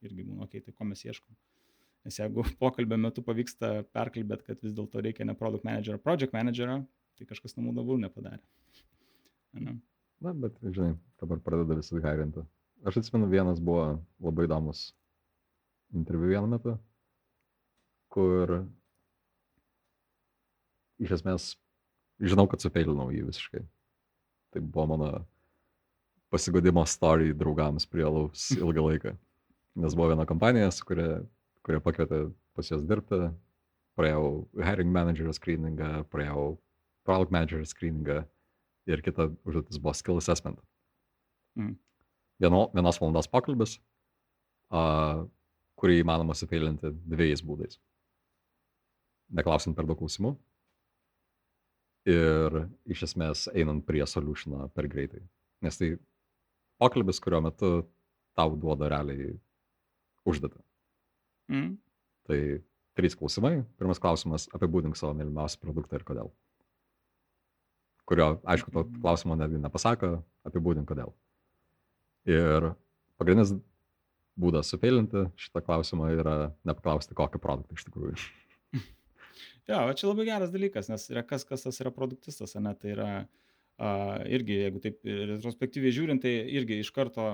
irgi būna, okei, okay, tai ko mes ieškom. Nes jeigu pokalbio metu pavyksta perkalbėti, kad vis dėlto reikia ne product manager, o project manager, tai kažkas namų darbų nepadarė. Ne? Na, bet, žinai, dabar pradeda visi hairinti. Aš atsimenu, vienas buvo labai įdomus interviu vienu metu, kur iš esmės žinau, kad sufeilinau jį visiškai. Tai buvo mano pasigodimo story draugams prie laus ilgą laiką. Nes buvo viena kompanija, su kuria, kuria pakvietė pas juos dirbti, praėjau hiring manager screeningą, praėjau product manager screeningą ir kita užduotis buvo skill assessment. Mm. Vieno, vienos valandos pokalbis, a, kurį įmanoma sufeilinti dviejais būdais. Neklausant per daug klausimų ir iš esmės einant prie solutioną per greitai. Nes tai pokalbis, kurio metu tau duoda realiai užduotį. Mm. Tai trys klausimai. Pirmas klausimas - apibūdink savo mylimiausią produktą ir kodėl. Kurio, aišku, to Mhm. klausimo netgi nepasako, apibūdink kodėl. Ir pagrindinis būdas sufeilinti šitą klausimą yra nepaklausti, kokį produktą iš tikrųjų. Jo, va čia labai geras dalykas, nes yra kas, kas tas yra produktistas, ne, tai yra uh, irgi, jeigu taip retrospektyviai žiūrint, tai irgi iš karto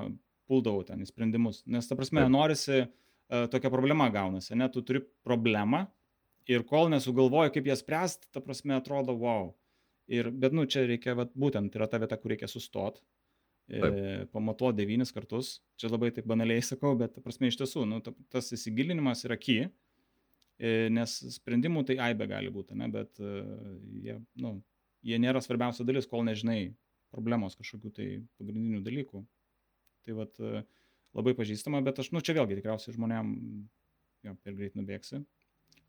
puldavau ten į sprendimus. Nes, ta prasme, Taip. norisi, uh, tokia problema gaunasi, ne, tu turi problemą ir kol nesugalvoji, kaip ją spręsti, ta prasme, atrodo, wow. Ir, bet, nu, čia reikia, vat, būtent yra ta vieta, kur reikia sustot, e, pamatuoti devynis kartus. Čia labai taip banaliai sakau, bet, ta prasme, iš tiesų, nu, ta, tas įsigilinimas yra ky, e, nes sprendimų tai aibe gali būti, ne, bet e, jie, nu, jie nėra svarbiausia dalis, kol nežinai problemos kažkokių tai pagrindinių dalykų. Tai vat e, labai pažįstama, bet aš, nu, čia vėlgi tikriausiai žmonėm, jo, per greit nubėgsi,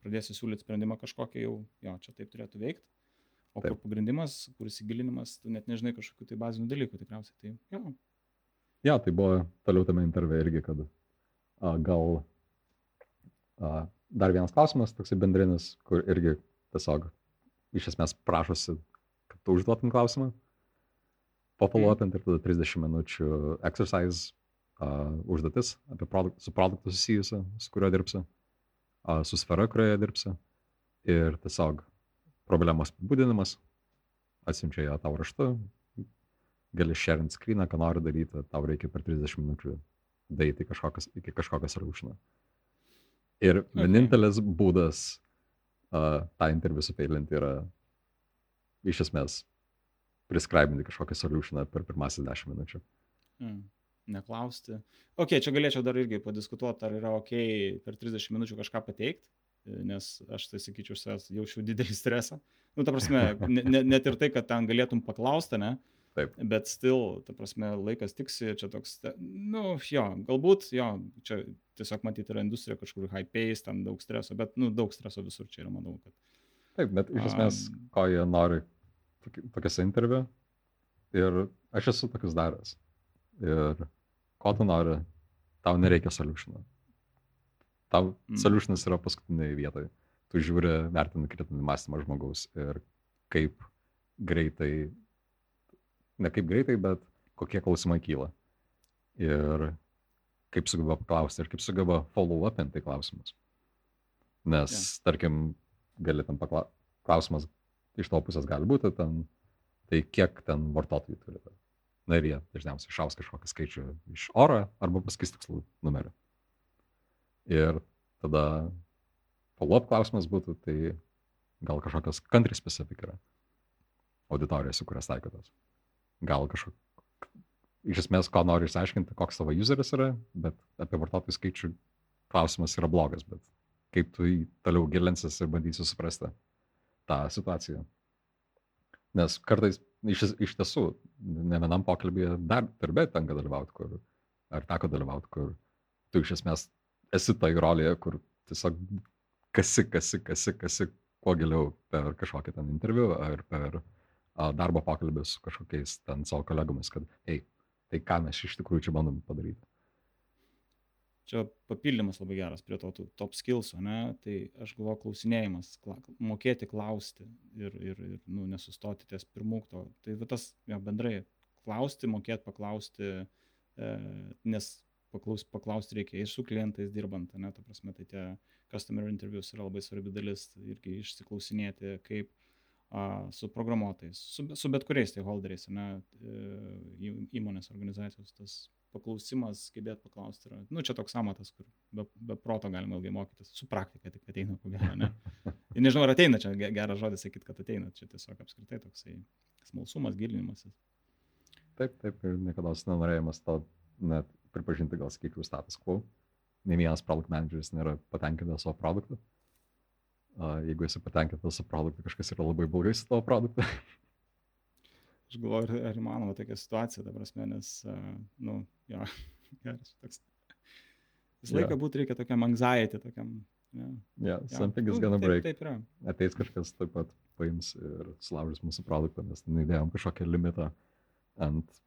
pradėsi siūlyti sprendimą kažkokį jau, jo, čia taip turėtų veikti. O kur Taip. pagrindimas, kur įsigilinimas, tu net nežinai kažkokių tai bazinių dalykų tikriausiai. Tai, jo, Ja, tai buvo toliau tame interve irgi, kad a, gal dar vienas klausimas, toksai bendrinis, kur irgi tiesiog iš esmės prašosi, kad tu užduotum klausimą, pafolopint ir tada 30 minučių exercise uh, užduotis apie produkt, su produktu susijusiu, su kuriuo dirbsi, uh, su sfera, kurioje dirbsi ir tiesiog problemos apibūdinimas, atsiunčia ją tau raštu, gali sharing screeną, ką nori daryti, tau reikia per 30 minučių daryti kažkokias, iki kažkokio solutiono. Ir vienintelis okay. būdas uh, tą interviu sufeilinti yra iš esmės prescribinti kažkokią solutioną per pirmasis 10 minučių. Mm. Neklausti. Ok, čia galėčiau dar irgi padiskutuoti, ar yra ok per 30 minučių kažką pateikti, nes aš tai sakyčiau, jaučiu didelį stresą. Nu, ta prasme, ne, net ir tai, kad ten galėtum paklausti, ne? Taip. Bet still, ta prasme, laikas tiksi, čia toks, nu, jo, galbūt, jo, čia tiesiog matyti yra industrija kažkur high pace, ten daug streso, bet, nu, daug streso visur čia yra, manau, kad. Taip, bet iš esmės, um, ko jie nori tokiuose interviu ir aš esu tokius daręs. Ir ko tu nori, tau nereikia solutiono. Tau mm. solutionas yra paskutinėje vietoje. Tu žiūri, vertini kritinį mąstymą žmogaus ir kaip greitai, ne kaip greitai, bet kokie klausimai kyla. Ir kaip sugeba paklausti ir kaip sugeba follow up in tai klausimus. Nes, yeah. tarkim, gali tam paklausti, klausimas iš to pusės gali būti ten, tai kiek ten vartotojų turite. Na ir jie dažniausiai šaus kažkokį skaičių iš oro arba pasakys tikslų numerį. Ir tada follow-up klausimas būtų, tai gal kažkokios country specific yra auditorijos, su kurias taikotas. Gal kažkok... Iš esmės, ko nori išsiaiškinti, koks tavo useris yra, bet apie vartotojų skaičių klausimas yra blogas, bet kaip tu jį toliau gilinsis ir bandysi suprasti tą situaciją. Nes kartais iš, iš tiesų, ne vienam pokalbėje dar darbė tenka dalyvauti, kur, ar teko dalyvauti, kur tu iš esmės esi toj rolėje, kur tiesiog kasi, kasi, kasi, kasi kuo giliau per kažkokį ten interviu ar per a, darbo pokalbį su kažkokiais ten savo kolegomis, kad, hei, tai ką mes iš tikrųjų čia bandom padaryti čia papildymas labai geras prie to top skillso, ne? tai aš galvoju klausinėjimas, kla, mokėti klausti ir, ir, ir nu, nesustoti ties pirmūkto. Tai va, tas ja, bendrai klausti, mokėti paklausti, e, nes paklaus, paklausti reikia ir su klientais dirbant, ne, ta prasme, tai tie customer interviews yra labai svarbi dalis, irgi išsiklausinėti, kaip su programuotojais, su, su bet kuriais stakeholderiais, ne, e, įmonės organizacijos, tas paklausimas, gebėt paklausti yra, nu, čia toks amatas, kur be, be proto galima ilgai mokytis, su praktika tik ateina, ko gero, ne. Ir nežinau, ar ateina čia geras žodis sakyti, kad ateina, čia tiesiog apskritai toksai smalsumas, gilinimasis. Taip, taip, ir niekada nenorėjimas to net pripažinti, gal sakyčiau, status quo. Ne vienas produkt manageris nėra patenkintas savo produktu. Jeigu esi patenkintas savo produktu, kažkas yra labai blogai su tavo produktu. aš galvoju, ar, ar įmanoma tokia situacija, ta prasme, nes, uh, nu, jo, geras toks. Visą laiką yeah. būtų reikia tokiam anxiety, tokiam. Yeah, yeah, something is gonna break. Taip, taip yra. Ateis kažkas taip pat paims ir sulaužys mūsų produktą, nes ten įdėjom kažkokią limitą ant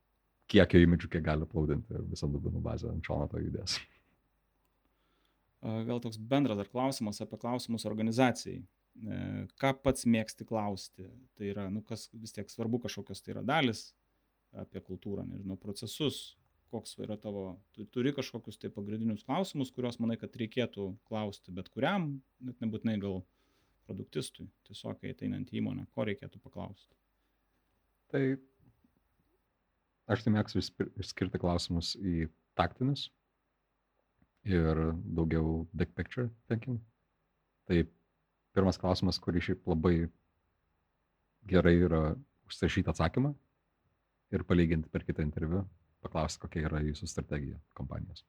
kiekio imidžių, kiek gali plaudinti ir visą duomenų bazę ant šono to judės. Gal toks bendras dar klausimas apie klausimus organizacijai. E, ką pats mėgsti klausti. Tai yra, nu, kas vis tiek svarbu kažkokios tai yra dalis apie kultūrą, nežinau, procesus, koks yra tavo, tu turi kažkokius tai pagrindinius klausimus, kuriuos manai, kad reikėtų klausti bet kuriam, net nebūtinai gal produktistui, tiesiog ateinant į įmonę, ko reikėtų paklausti. Tai aš tai mėgstu išskirti klausimus į taktinius ir daugiau big picture thinking. Tai pirmas klausimas, kurį šiaip labai gerai yra užsirašyti atsakymą ir palyginti per kitą interviu, paklausti, kokia yra jūsų strategija kompanijos.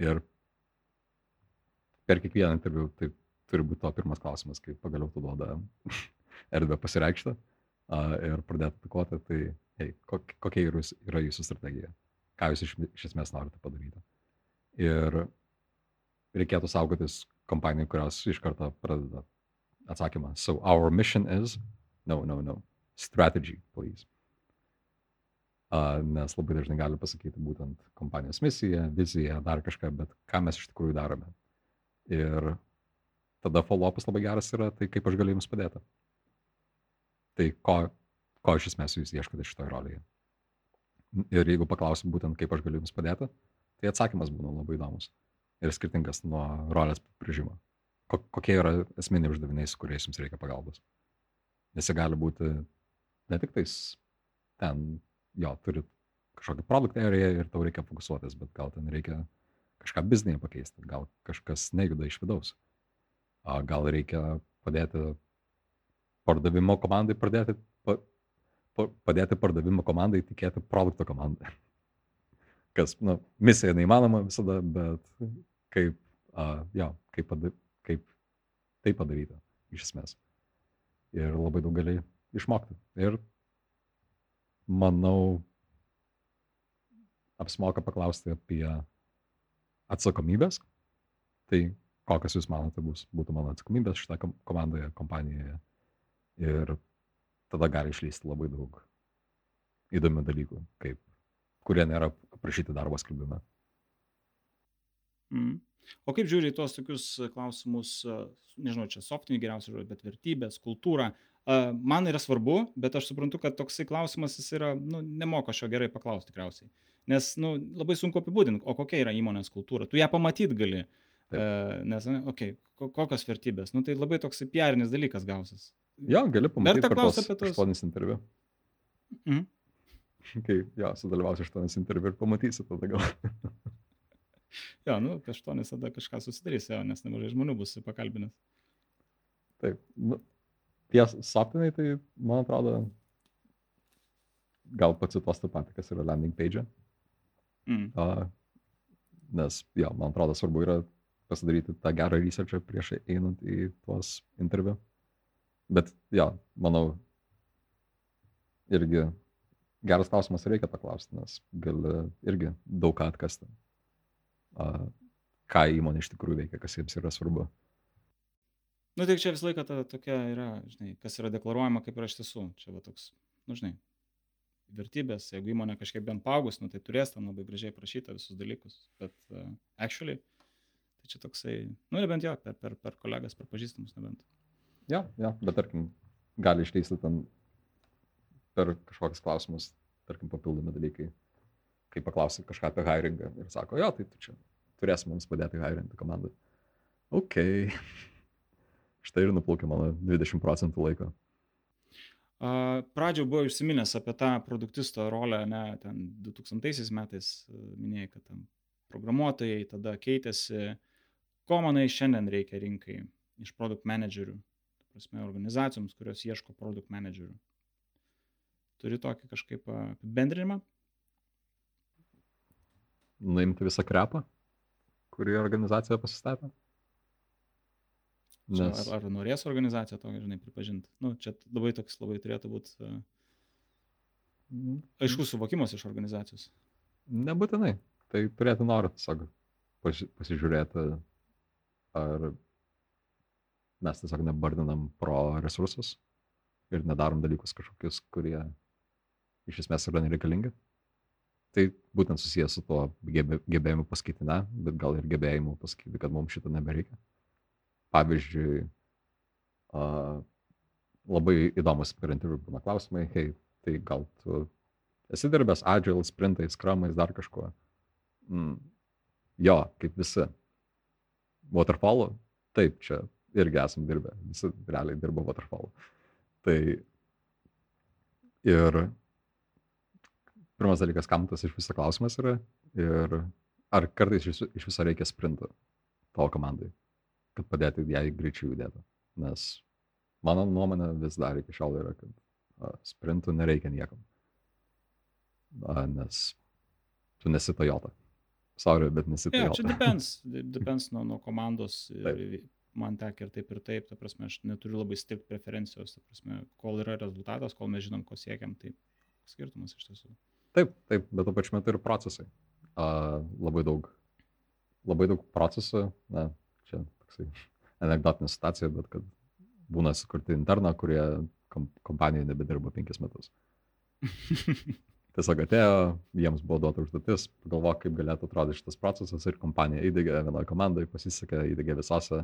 Ir per kiekvieną interviu tai turi būti to pirmas klausimas, kai pagaliau tu duoda erdvę pasireikšti uh, ir pradėti atakuoti, tai hey, kokia yra jūsų strategija, ką jūs iš, iš esmės norite padaryti. Ir reikėtų saugotis kompanijų, kurios iš karto pradeda atsakymą. So our mission is, no, no, no, strategy, please. Uh, nes labai dažnai gali pasakyti būtent kompanijos misiją, viziją, dar kažką, bet ką mes iš tikrųjų darome. Ir tada follow-upas labai geras yra, tai kaip aš galiu jums padėti. Tai ko, ko iš esmės jūs ieškote šitoje rolėje. Ir jeigu paklausim būtent, kaip aš galiu jums padėti, tai atsakymas būna labai įdomus ir skirtingas nuo rolės prižimo. Kokie yra esminiai uždaviniai, su kuriais jums reikia pagalbos. Nes jie gali būti ne tik tais ten, jo, turi kažkokį produktą ir tau reikia fokusuotis, bet gal ten reikia kažką biznėje pakeisti, gal kažkas nejuda iš vidaus. Gal reikia padėti pardavimo komandai pradėti, pa, pa, padėti pardavimo komandai tikėti produkto komandai. Kas, na, nu, misija neįmanoma visada, bet kaip, uh, jo, kaip, pada, kaip tai padaryta iš esmės. Ir labai daug gali išmokti. Ir manau, apsimoka paklausti apie atsakomybės. Tai kokias jūs manote bus, būtų mano atsakomybės šitą komandoje, kompanijoje. Ir tada gali išlysti labai daug įdomių dalykų, kaip, kurie nėra aprašyti darbo skelbime. Mm. O kaip žiūri į tuos tokius klausimus, nežinau, čia softiniai geriausiai žodžiai, bet vertybės, kultūra. Man yra svarbu, bet aš suprantu, kad toksai klausimas jis yra, nu, nemoka šio gerai paklausti tikriausiai. Nes, nu, labai sunku apibūdinti, o kokia yra įmonės kultūra. Tu ją pamatyt gali. Uh, nes, okei, okay, kokios vertybės. Nu, tai labai toksai piarinis dalykas gausis. Jo, gali pamatyti. Verta klausti apie tos. Aštuonis interviu. Mhm. Kai, jo, sudalyvausi aštuonis interviu ir pamatysi tada gal. jo, nu, apie aštuonis tada kažką susidarys, jo, nes nemažai žmonių bus pakalbinęs. Taip, nu, tie sapnai, tai, man atrodo, gal pacituos tą patį, kas yra landing page. E. Mm. Uh, nes, jo, man atrodo, svarbu yra pasidaryti tą gerą researchą prieš einant į tuos interviu. Bet, jo, manau, irgi geras klausimas reikia paklausti, nes gali irgi daug ką atkasti. Uh, ką įmonė iš tikrųjų veikia, kas jiems yra svarbu. Nu, tai čia visą laiką ta tokia yra, žinai, kas yra deklaruojama, kaip yra iš tiesų. Čia va toks, nu, žinai, vertybės, jeigu įmonė kažkiek bent paaugus, nu, tai turės tam labai gražiai prašyta visus dalykus, bet uh, actually, tai čia toksai, nu, nebent jo, per, per, per kolegas, per pažįstamus nebent. Jo, jo, bet tarkim, gali išleisti ten per kažkokius klausimus, tarkim, papildomi dalykai, kai paklausi kažką apie hiringą ir sako, jo, tai tu čia turėsi mums padėti hirinti komandą. Ok. Štai ir nuplaukė mano 20 procentų laiko. Pradžioje buvo užsiminęs apie tą produktisto rolę, ne, ten 2000 metais minėjai, kad tam programuotojai tada keitėsi. Ko manai šiandien reikia rinkai iš produkt managerių, prasme, organizacijoms, kurios ieško produkt managerių? Turi tokį kažkaip apibendrinimą? Nuimti visą krepą, kurį organizacija pasistatė? Nes... Ar, ar norės organizacija to, žinai, pripažinti. Nu, čia labai toks labai turėtų būti uh, aiškus suvokimas iš organizacijos. Nebūtinai. Tai turėtų norą tiesiog pasižiūrėti, ar mes tiesiog nebardinam pro resursus ir nedarom dalykus kažkokius, kurie iš esmės yra nereikalingi. Tai būtent susijęs su tuo gebėjimu pasakyti ne, bet gal ir gebėjimu pasakyti, kad mums šito nebereikia. Pavyzdžiui, uh, labai įdomus per interviu būna klausimai, hei, tai gal tu esi dirbęs agile, sprintais, skramais, dar kažkuo. Mm. Jo, kaip visi. Waterfall, taip, čia irgi esam dirbę, visi realiai dirba waterfall. Tai ir pirmas dalykas, kam tas iš viso klausimas yra ir ar kartais iš, iš viso reikia sprinto tavo komandai kad padėti jai greičiau judėti. Nes mano nuomonė vis dar iki šiol yra, kad a, sprintų nereikia niekam. A, nes tu nesi Toyota. Sorry, bet nesi Toyota. Yeah, čia depends, depends nuo, nuo komandos. Ir, man tek ir taip ir taip, ta prasme, aš neturiu labai stiprių preferencijos, ta prasme, kol yra rezultatas, kol mes žinom, ko siekiam, tai skirtumas iš tiesų. Taip, taip, bet tuo pačiu metu ir procesai. Uh, labai daug, labai daug procesų, na, čia toksai anegdotinė situacija, bet kad būna sukurti interną, kurie kompanijoje nebedirba penkis metus. Tiesiog atėjo, jiems buvo duota užduotis, pagalvok, kaip galėtų atrodyti šitas procesas ir kompanija įdėgė vienoje komandoje, pasisekė, įdėgė visose.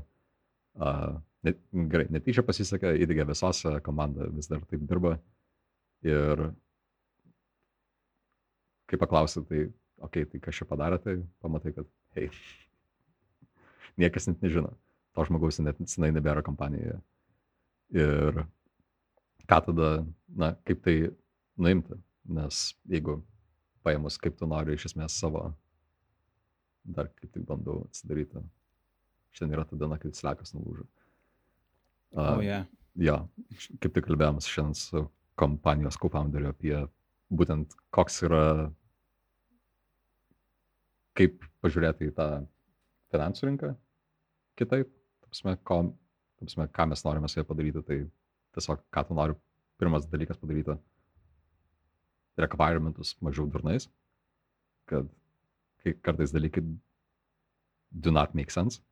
Uh, net, gerai, netyčia pasisekė, įdėgė visose, komanda vis dar taip dirba. Ir kai paklausai, tai, okei, okay, tai kas čia padarė, tai pamatai, kad, hei, niekas net nežino. To žmogaus net senai nebėra kompanijoje. Ir ką tada, na, kaip tai nuimti. Nes jeigu paėmus, kaip tu nori iš esmės savo, dar kaip tik bandau atsidaryti. Šiandien yra ta diena, kai slekas nulūžo. Uh, oh, yeah. Jo, kaip tik kalbėjom šiandien su kompanijos co-founderiu apie būtent koks yra, kaip pažiūrėti į tą finansų rinką kitaip, tapsime, ko, tapsime, ką mes norime su ja padaryti, tai tiesiog ką tu nori pirmas dalykas padaryti requirements mažiau durnais, kad kai kartais dalykai do not make sense,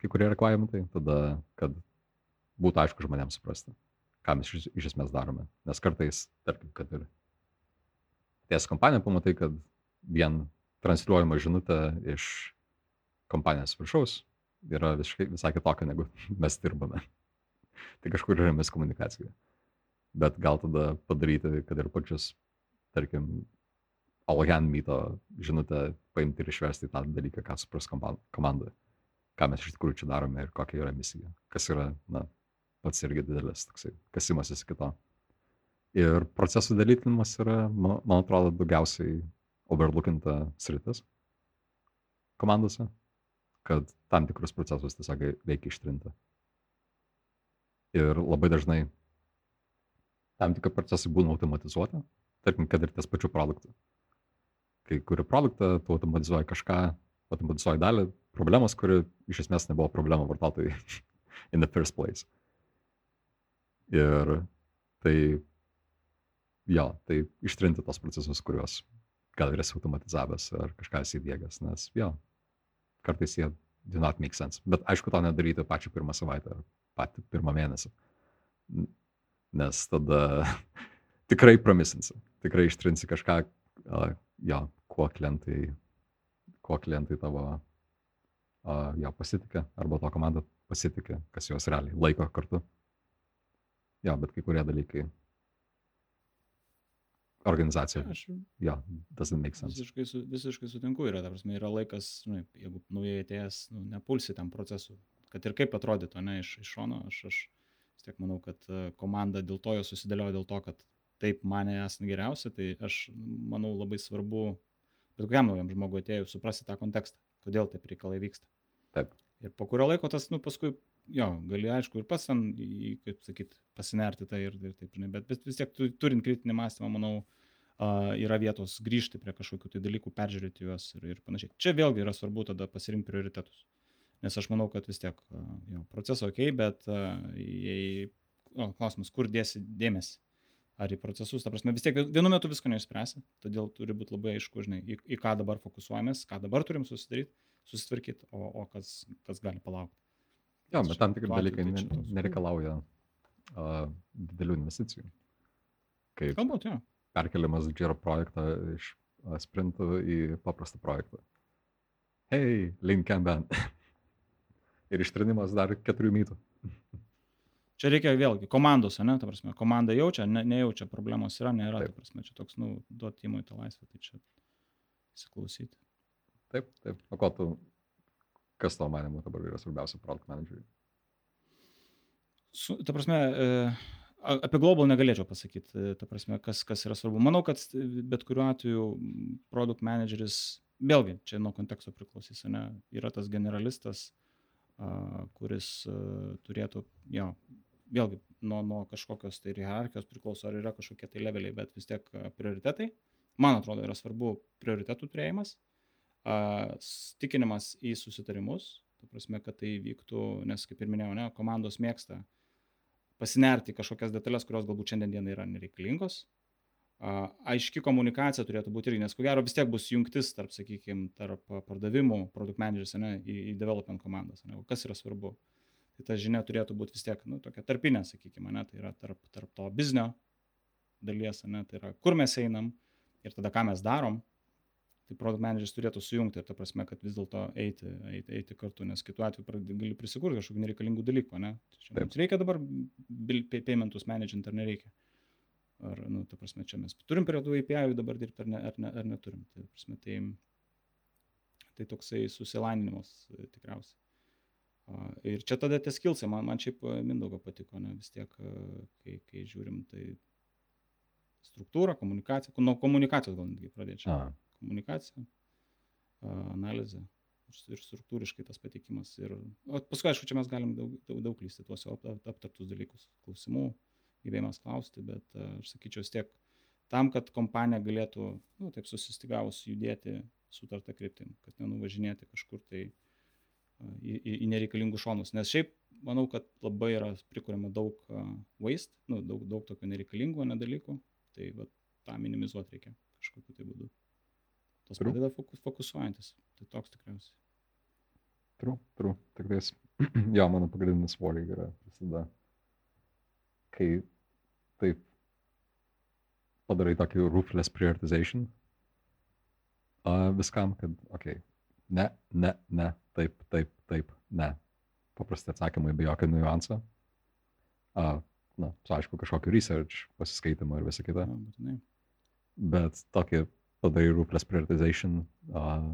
kai kurie requirementai, tada, kad būtų aišku žmonėms suprasti, ką mes iš, iš esmės darome. Nes kartais, tarkim, kad ir ties kompanija pamatai, kad vien transliuojama žinutė iš kompanijos viršaus yra visiškai, visai kitokia, negu mes dirbame. tai kažkur yra miskomunikacija. Bet gal tada padaryti, kad ir pačius tarkim, all hand myto žinutę paimti ir išversti tą dalyką, ką supras komanda, ką mes iš tikrųjų čia darome ir kokia yra misija, kas yra, na, pats irgi didelis toksai, kasimasis kito. Ir procesų dalykinimas yra, man, man atrodo, daugiausiai overlookinta sritis komandose, kad tam tikrus procesus tiesiog reikia ištrinti. Ir labai dažnai tam tikri procesai būna automatizuoti, tarkim, kad ir ties pačiu produktu. Kai kuri produktą, tu automatizuoji kažką, automatizuoji dalį problemos, kuri iš esmės nebuvo problema vartotojai in the first place. Ir tai, jo, tai ištrinti tos procesus, kuriuos gal ir esi automatizavęs ar kažką esi įdėgęs, nes jo, kartais jie do not make sense. Bet aišku, to nedaryti pačią pirmą savaitę ar patį pirmą mėnesį. Nes tada tikrai pramisinsi tikrai ištrinsi kažką, uh, jo, kuo klientai, kuo klientai tavo uh, jo pasitikė, arba to komanda pasitikė, kas juos realiai laiko kartu. Jo, bet kai kurie dalykai organizacija. Aš, jo, doesn't make sense. Visiškai, su, visiškai sutinku, yra, ta prasme, yra laikas, nu, jeigu naujai atėjęs, nu, nepulsi tam procesų, kad ir kaip atrodytų, ne, iš, iš šono, aš, aš vis tiek manau, kad komanda dėl to jo susidėliojo, dėl to, kad taip mane esant geriausia, tai aš manau labai svarbu, bet kokiam naujam žmogui atėjus, suprasti tą kontekstą, kodėl taip reikalai vyksta. Taip. Ir po kurio laiko tas, nu, paskui, jo, gali aišku ir pats ten, kaip sakyt, pasinerti tai ir, ir taip, žinai, bet, bet vis tiek tu, turint kritinį mąstymą, manau, uh, yra vietos grįžti prie kažkokių tai dalykų, peržiūrėti juos ir, ir panašiai. Čia vėlgi yra svarbu tada pasirinkti prioritetus. Nes aš manau, kad vis tiek, uh, jo, procesą ok, bet uh, jei, o, klausimas, kur dėsi dėmesį ar į procesus. Ta prasme, vis tiek vienu metu visko neišspręsi, todėl turi būti labai aišku, žinai, į, į ką dabar fokusuojamės, ką dabar turim susidaryti, susitvarkyti, o, o kas, kas gali palaukti. Jo, bet tam tikri dalykai tai ne, nereikalauja uh, didelių investicijų. Kaip Galbūt, jo. Perkeliamas Jira projektą iš uh, sprintų į paprastą projektą. Hei, link Kanban. Ir ištrinimas dar keturių mytų. Čia reikia vėlgi komandos, ne, ta prasme, komanda jaučia, ne, nejaučia, problemos yra, nėra, taip. ta prasme, čia toks, nu, duoti įmui tą laisvę, tai čia įsiklausyti. Taip, taip. O ko tu, kas tavo manimu dabar yra svarbiausia produkt manageriui? Su, ta prasme, e, apie global negalėčiau pasakyti, e, ta prasme, kas, kas yra svarbu. Manau, kad bet kuriuo atveju produkt manageris, vėlgi, čia nuo konteksto priklausys, ne, yra tas generalistas, kuris turėtų, jo, vėlgi nuo, nuo kažkokios tai hierarchijos priklauso, ar yra kažkokie tai leveliai, bet vis tiek prioritetai. Man atrodo, yra svarbu prioritetų turėjimas, stikinimas į susitarimus, ta prasme, kad tai vyktų, nes kaip ir minėjau, ne, komandos mėgsta pasinerti kažkokias detalės, kurios galbūt šiandien yra nereikalingos. Aiški komunikacija turėtų būti irgi, nes ko gero vis tiek bus jungtis tarp, sakykime, tarp pardavimų, produkt managers, ne, į, į development komandas. Ne, kas yra svarbu? tai ta žinia turėtų būti vis tiek, nu, tokia tarpinė, sakykime, ne, tai yra tarp, tarp to biznio dalies, ne, tai yra kur mes einam ir tada ką mes darom. Tai produkt manageris turėtų sujungti ir ta prasme, kad vis dėlto eiti, eiti, eiti kartu, nes kitu atveju pradedi, gali prisikurti kažkokių nereikalingų dalykų, ne? Tai čia mums reikia dabar paymentus managint ar nereikia. Ar, nu, ta prasme, čia mes turim prie tų API dabar dirbti ar, ne, ar, ne, ar neturim. Tai, prasme, tai, tai toksai susilaninimas e, tikriausiai. Ir čia tada tie skilsai, man, man šiaip e, Mindaugo patiko, ne, vis tiek, e, kai, kai žiūrim, tai struktūra, komunikacija, nuo komunikacijos gal netgi pradėčiau. Komunikacija, analizė ir struktūriškai tas patikimas. Ir, o paskui, aišku, čia mes galim daug, daug, daug klysti tuos aptartus dalykus, klausimų, gyvėjimas klausti, bet aš sakyčiau vis tiek tam, kad kompanija galėtų, nu, taip susistigavus judėti sutartą kryptim, kad nenuvažinėti kažkur tai į, į, į nereikalingus šonus. Nes šiaip manau, kad labai yra prikuriama daug waste, nu, daug, daug tokių nereikalingų nedalykų, tai va, tą minimizuoti reikia kažkokiu tai būdu. Tas True. padeda fokus, fokusuojantis. Tai toks tikriausiai. Tru, tru. Tik tais, jo, mano pagrindinis svoriai yra visada, kai taip padarai tokį ruthless prioritization uh, viskam, kad, okei, okay, ne, ne, ne, taip, taip, taip, ne. Paprasti atsakymai be jokio niuanso. Uh, na, su aišku, kažkokio research, pasiskaitimo ir visa kita. Ja, Bet tokį padarai ruthless prioritization, uh,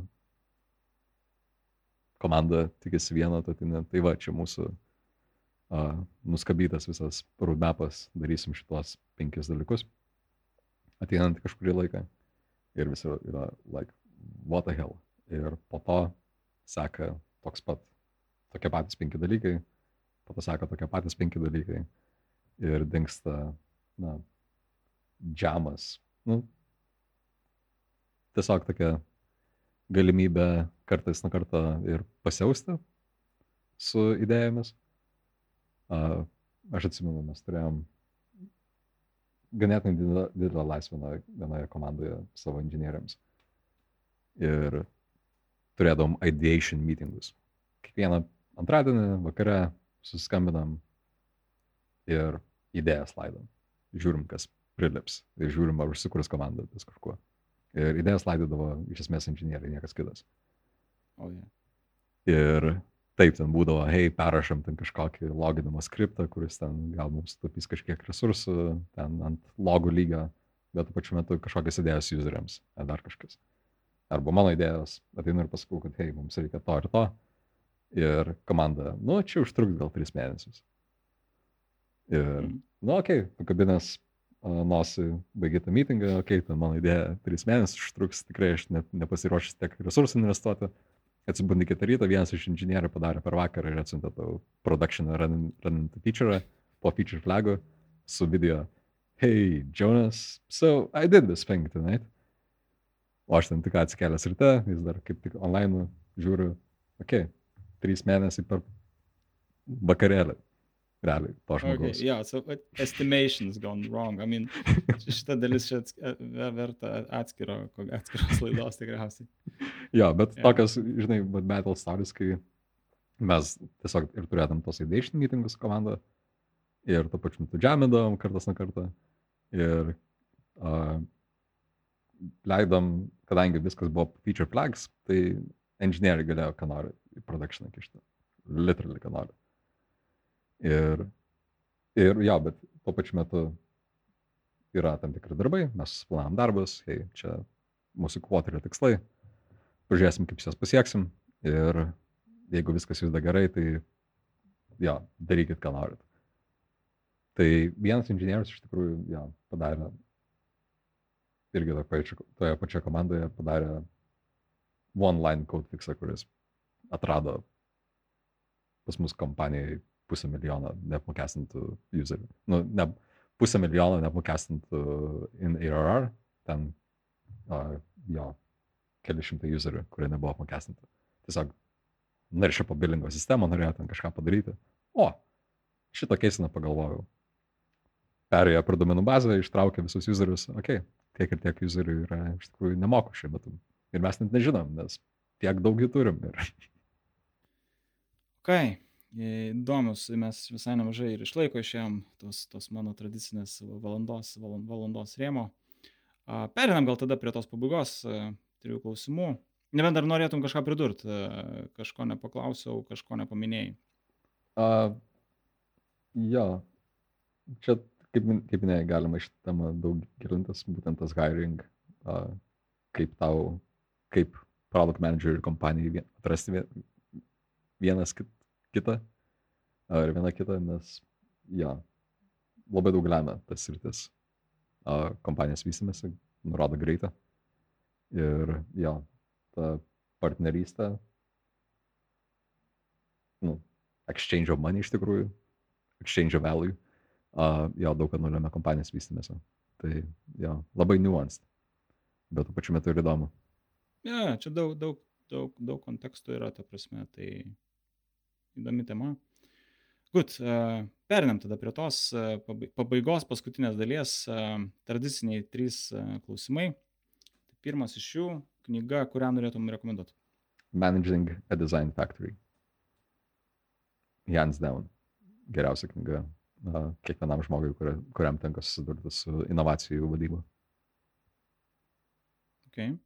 komanda tikisi vieno, tai, tai va, čia mūsų uh, nuskabytas visas roadmapas, darysim šitos penkis dalykus, ateinant kažkurį laiką. Ir visi yra, like, what the hell. Ir po to seka toks pat, tokie patys penki dalykai, po to seka tokie patys penki dalykai ir dinksta, na, džemas. Nu, tiesiog tokia galimybė kartais nuo karto ir pasiausti su idėjomis. Aš atsimenu, mes turėjom ganėtinai didelę laisvę vienoje komandoje savo inžinieriams. Ir turėdavom ideation meetingus. Kiekvieną antradienį vakare susiskambinam ir idėjas laidom. Žiūrim, kas prilips. Ir žiūrim, ar užsikurs komanda ties kažkuo. Ir idėjas laidodavo iš esmės inžinieriai, niekas kitas. O, yeah. Ir taip, ten būdavo, hei, perrašam ten kažkokį loginamą skriptą, kuris ten gal mums tapys kažkiek resursų, ten ant logų lygio, bet tuo pačiu metu kažkokias idėjas useriams, ar dar kažkas. Arba mano idėjos, ateinu ir pasakau, kad, hei, mums reikia to ir to. Ir komanda, nu, čia užtruks gal tris mėnesius. Ir, mm. nu, okei, okay, pakabinęs nosį, baigė tą meetingą, okei, okay, ten mano idėja tris mėnesius užtruks, tikrai aš net nepasiruošęs tiek resursų investuoti. Atsibundi kitą rytą, vienas iš inžinierių padarė per vakarą ir atsiuntė tau production running feature po feature flagu su video. Hey, Jonas, so I did this thing tonight. O aš ten tik atsikėlęs ryte, jis dar kaip tik online žiūriu, okei, okay, trys mėnesiai per vakarėlį realiai to žmogaus. Okay, yeah, so estimations gone wrong. I mean, šita dalis čia verta atskiro, atskiros laidos tikriausiai. jo, bet yeah. tokios, žinai, battle stories, kai mes tiesiog ir turėtum tos ideation meetingus komandą ir tuo pačiu metu džamindavom kartas nuo karto ir uh, leidom, kadangi viskas buvo feature flags, tai inžinieriai galėjo ką nori į production kišti. Literally ką nori. Ir, ir jo, bet tuo pačiu metu yra tam tikri darbai, mes susiplanavom darbus, hei, čia mūsų kvoterio tikslai, pažiūrėsim, kaip juos pasieksim ir jeigu viskas juda gerai, tai jo, darykit, ką norit. Tai vienas inžinierius iš tikrųjų jo, padarė, irgi toje toje pačioje komandoje padarė one line code fixą, kuris atrado pas mus kompanijai pusę milijono neapmokestintų userių. Nu, ne, pusę milijono neapmokestintų in ARR, ten uh, jo, keli šimtai userių, kurie nebuvo apmokestinti. Tiesiog naršė po bilingo sistemą, norėjo ten kažką padaryti. O, šitą keisiną pagalvojau. Perėjo per domenų bazę, ištraukė visus userius, okei, okay, tiek ir tiek userių yra iš tikrųjų nemoku šiuo metu. Ir mes net nežinom, nes tiek daug jų turim. Ir... Okay įdomus, mes visai nemažai ir išlaiko išėjom tos, tos mano tradicinės valandos, valandos rėmo. Perinam gal tada prie tos pabaigos, trijų klausimų. Nebent dar norėtum kažką pridurti, kažko nepaklausiau, kažko nepaminėjai. Uh, jo, čia, kaip, kaip minėjai, galima iš temą daug gilintis, būtent tas hiring, uh, kaip tau, kaip product manager ir kompanijai atrasti vien- vienas kit, kitą, ar vieną kitą, nes, jo, labai daug lemia tas sritis kompanijos vystimėsi, nurodo greitą. Ir jo, ta partnerystė, nu, exchange of money iš tikrųjų, exchange of value, uh, jo, daug ką nulėmė kompanijos vystimėse. Tai jo, labai nuanced, bet tuo pačiu metu ir įdomu. Ne, ja, čia daug, daug, daug, daug kontekstų yra, ta prasme, tai įdomi tema. Gut, uh, perinam tada prie tos uh, pabaigos paskutinės dalies, uh, tradiciniai trys klausimai. Tai pirmas iš jų - knyga, kurią norėtum rekomenduoti. Managing a Design Factory. Hands down. Geriausia knyga uh, kiekvienam žmogui, kuria, kuriam tenka susidurti su inovacijų vadyba. Okay.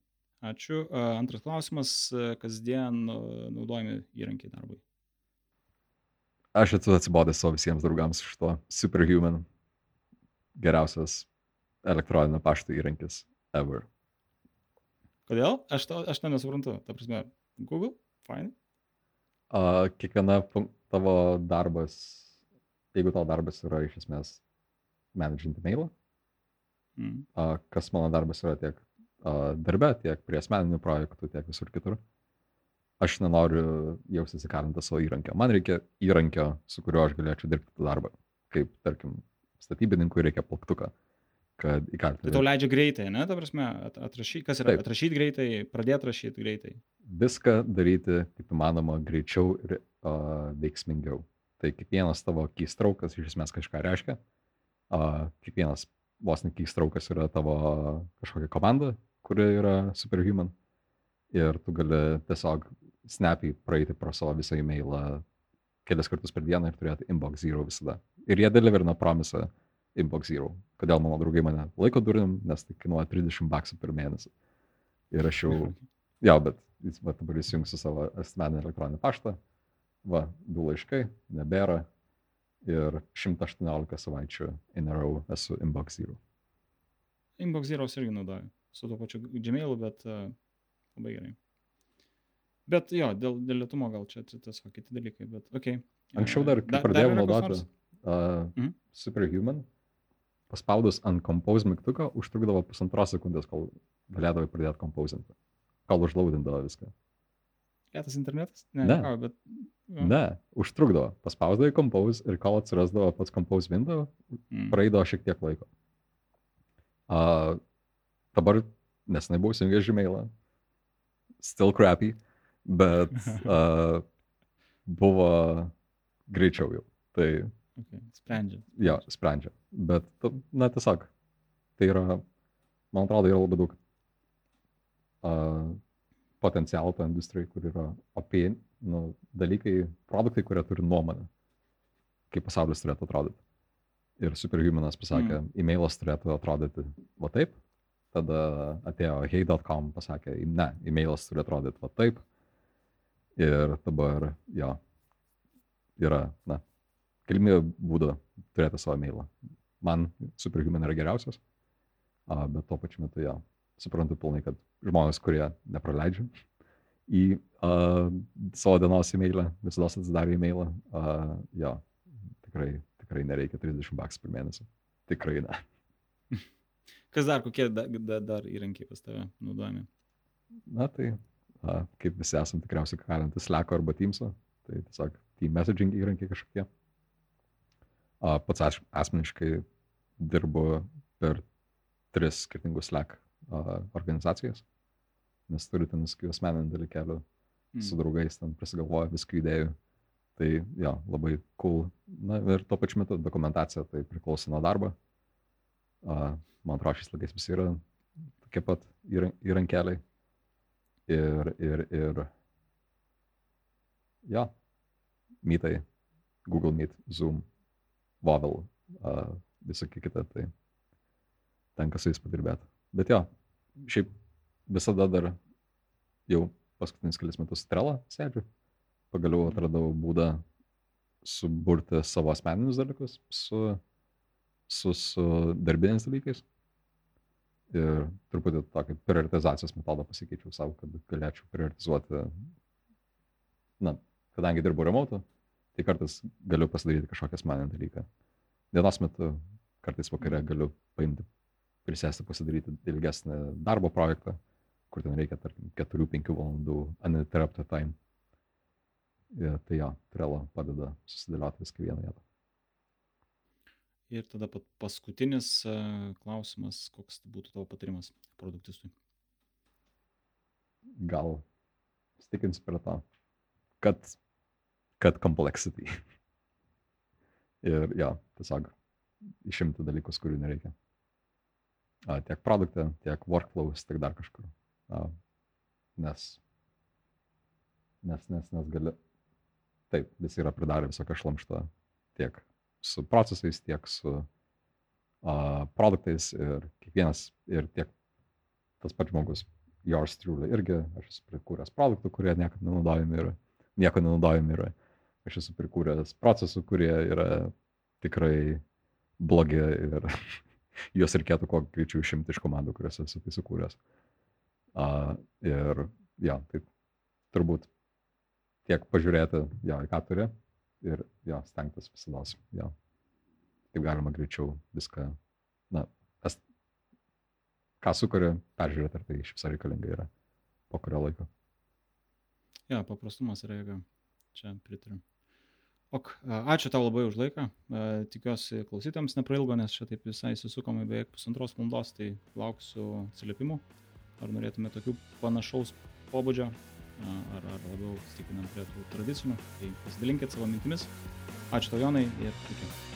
Ačiū. Antras klausimas - kasdien naudojami įrankiai darbui. Aš esu atsibodęs savo visiems draugams iš to Superhuman. Geriausias elektroninio pašto įrankis ever. Kodėl? Aš to, aš to nesuprantu. Ta prasme, Google, fine. Uh, kiekviena tavo darbas, jeigu tavo darbas yra iš esmės managinti mailą, Mm. uh, kas mano darbas yra tiek uh, darbe, tiek prie asmeninių projektų, tiek visur kitur, aš nenoriu jaustis įkalintas savo įrankio. Man reikia įrankio, su kuriuo aš galėčiau dirbti darbą. Kaip, tarkim, statybininkui reikia plaktuką, kad Tai įkalinti. tau leidžia greitai, ne? Ta prasme, at, atrašyti, kas yra Taip. atrašyti greitai, pradėti rašyti greitai. viską daryti kaip įmanoma greičiau ir uh, veiksmingiau. Tai kiekvienas tavo keystraukas iš esmės kažką reiškia. Uh, kiekvienas vos ne keystraukas yra tavo kažkokia komanda, kuri yra superhuman. Ir tu gali tiesiog snappy praeiti pro savo visą e-mailą kelis kartus per dieną ir turėti inbox zero visada. Ir jie deliverina promisą inbox zero. Kodėl mano draugai mane laiko durim, nes tai kainuoja 30 baksų per mėnesį. Ir aš jau Jo, bet jis va, dabar įsijungsiu savo asmeninį elektroninį paštą. Va, du laiškai, nebėra. Ir 118 savaičių in a row esu inbox zero. Inbox Zero irgi naudoju. Su tuo pačiu Gmailu, bet uh, labai gerai. Bet jo, dėl, dėl lietumo gal čia, čia tiesiog kiti dalykai, bet okei. Okay. Anksčiau dar, kai pradėjau naudoti uh, Mhm. Superhuman, paspaudus ant compose mygtuką, užtrukdavo pusantros sekundės, kol galėdavai pradėti kompozinti. Kol užlaudindavo viską. Kietas internetas? Ne, Ne. Ką, bet... jo. Ne, užtrukdavo. Paspausdavai compose ir kol atsirasdavo pats compose window, Mm. praeidavo šiek tiek laiko. Uh, dabar, nesenai buvau įsijungęs Gmailą, still crappy, bet uh, buvo greičiau jau. Tai Okay. Sprendžia. jo, sprendžia. Bet, na, tiesiog, tai yra, man atrodo, yra labai daug uh, potencialo to industrijai, kur yra apie nu, dalykai, produktai, kurie turi nuomonę, kaip pasaulis turėtų atrodyti. Ir Superhumanas pasakė, mm. e-mailas turėtų atrodyti va taip, tada atėjo hey.com, pasakė, ne, e-mailas turi atrodyti va taip. Ir dabar, jo, yra, na, galimybė būdų turėti savo mailą. Man Superhuman yra geriausias, bet tuo pačiu metu, jo, suprantu pilnai, kad žmonės, kurie nepraleidžia į a, savo dienos e-mailą, visada atsidarė e-mailą, a, jo, tikrai, tikrai nereikia 30 baks per mėnesį. Tikrai ne. Kas dar, kokie da, da, dar įrankiai pas tave naudojami? Na tai, kaip visi esam tikriausiai kalinti Slack arba Teams'o, tai tiesiog team messaging įrankiai kažkokie. Pats aš asmeniškai dirbu per tris skirtingus Slack organizacijas, nes turiu ten visokių asmeninių dalykelių mm. su draugais, ten prisigalvoja viskų idėjų. Tai jo, labai cool. Na ir tuo pačiu metu dokumentacija tai priklauso nuo darbo. Man atrodo, šis laikais visi yra tokie pat įran- įrankeliai. Ir, ir, ir, jo, mytai, Google Meet, Zoom, Wavel, uh, visokie kita, tai tenka su jais padirbėti. Bet jo, šiaip visada dar jau paskutinius kelias metus strelą sėdžiu. Pagaliau atradau būdą suburti savo asmeninius dalykus su, su, su darbiniais dalykais. Ir truputį tokį prioritizacijos metodą pasikeičiau savo, kad galėčiau prioritizuoti, na, kadangi dirbu remoto, tai kartais galiu pasidaryti kažkokią asmeninį dalyką. Dienos metu, kartais vakare galiu paimti, prisėsti pasidaryti ilgesnį darbo projektą, kur ten reikia, tarkim, 4-5 valandų uninterrupted time. Ir tai jo, Trello padeda susidėlioti viską vieną vietą. Ir tada paskutinis klausimas, koks būtų tavo patarimas produktistui? Gal stikins prie to, kad, kad complexity. Ir jo, tiesiog išimti dalykus, kurių nereikia. A, tiek produkte, tiek workflows, tiek dar kažkur. A, nes, nes, nes, nes gali, taip, visi yra pridarę visokią šlamštą tiek su procesais, tiek su uh, produktais ir kiekvienas ir tiek tas pats žmogus, yours truly irgi, aš esu prikūręs produktų, kurie niekada nenaudojami yra, nieko nenaudojami yra, aš esu prikūręs procesų, kurie yra tikrai blogi ir juos reikėtų kuo greičiau išimti iš komandų, kurias esu įsikūręs. Uh, ir ja, tai turbūt tiek pažiūrėti, jo, į ką turi ir jo, stengtis visada, jo, kaip galima greičiau viską, na, tas, ką sukuri, peržiūrėti, ar tai iš viso reikalinga yra po kurio laiko. Ja, paprastumas yra jėga. Čia pritariu. Ok, ačiū tau labai už laiką. Tikiuosi klausytams neprailgo, nes čia taip visai susukome beveik pusantros valandos, tai lauksiu atsiliepimų. Ar norėtume tokių panašaus pobūdžio ar, ar labiau stikinam prie tų tradicinių, tai pasidalinkit savo mintimis. Ačiū tau Jonai ir iki.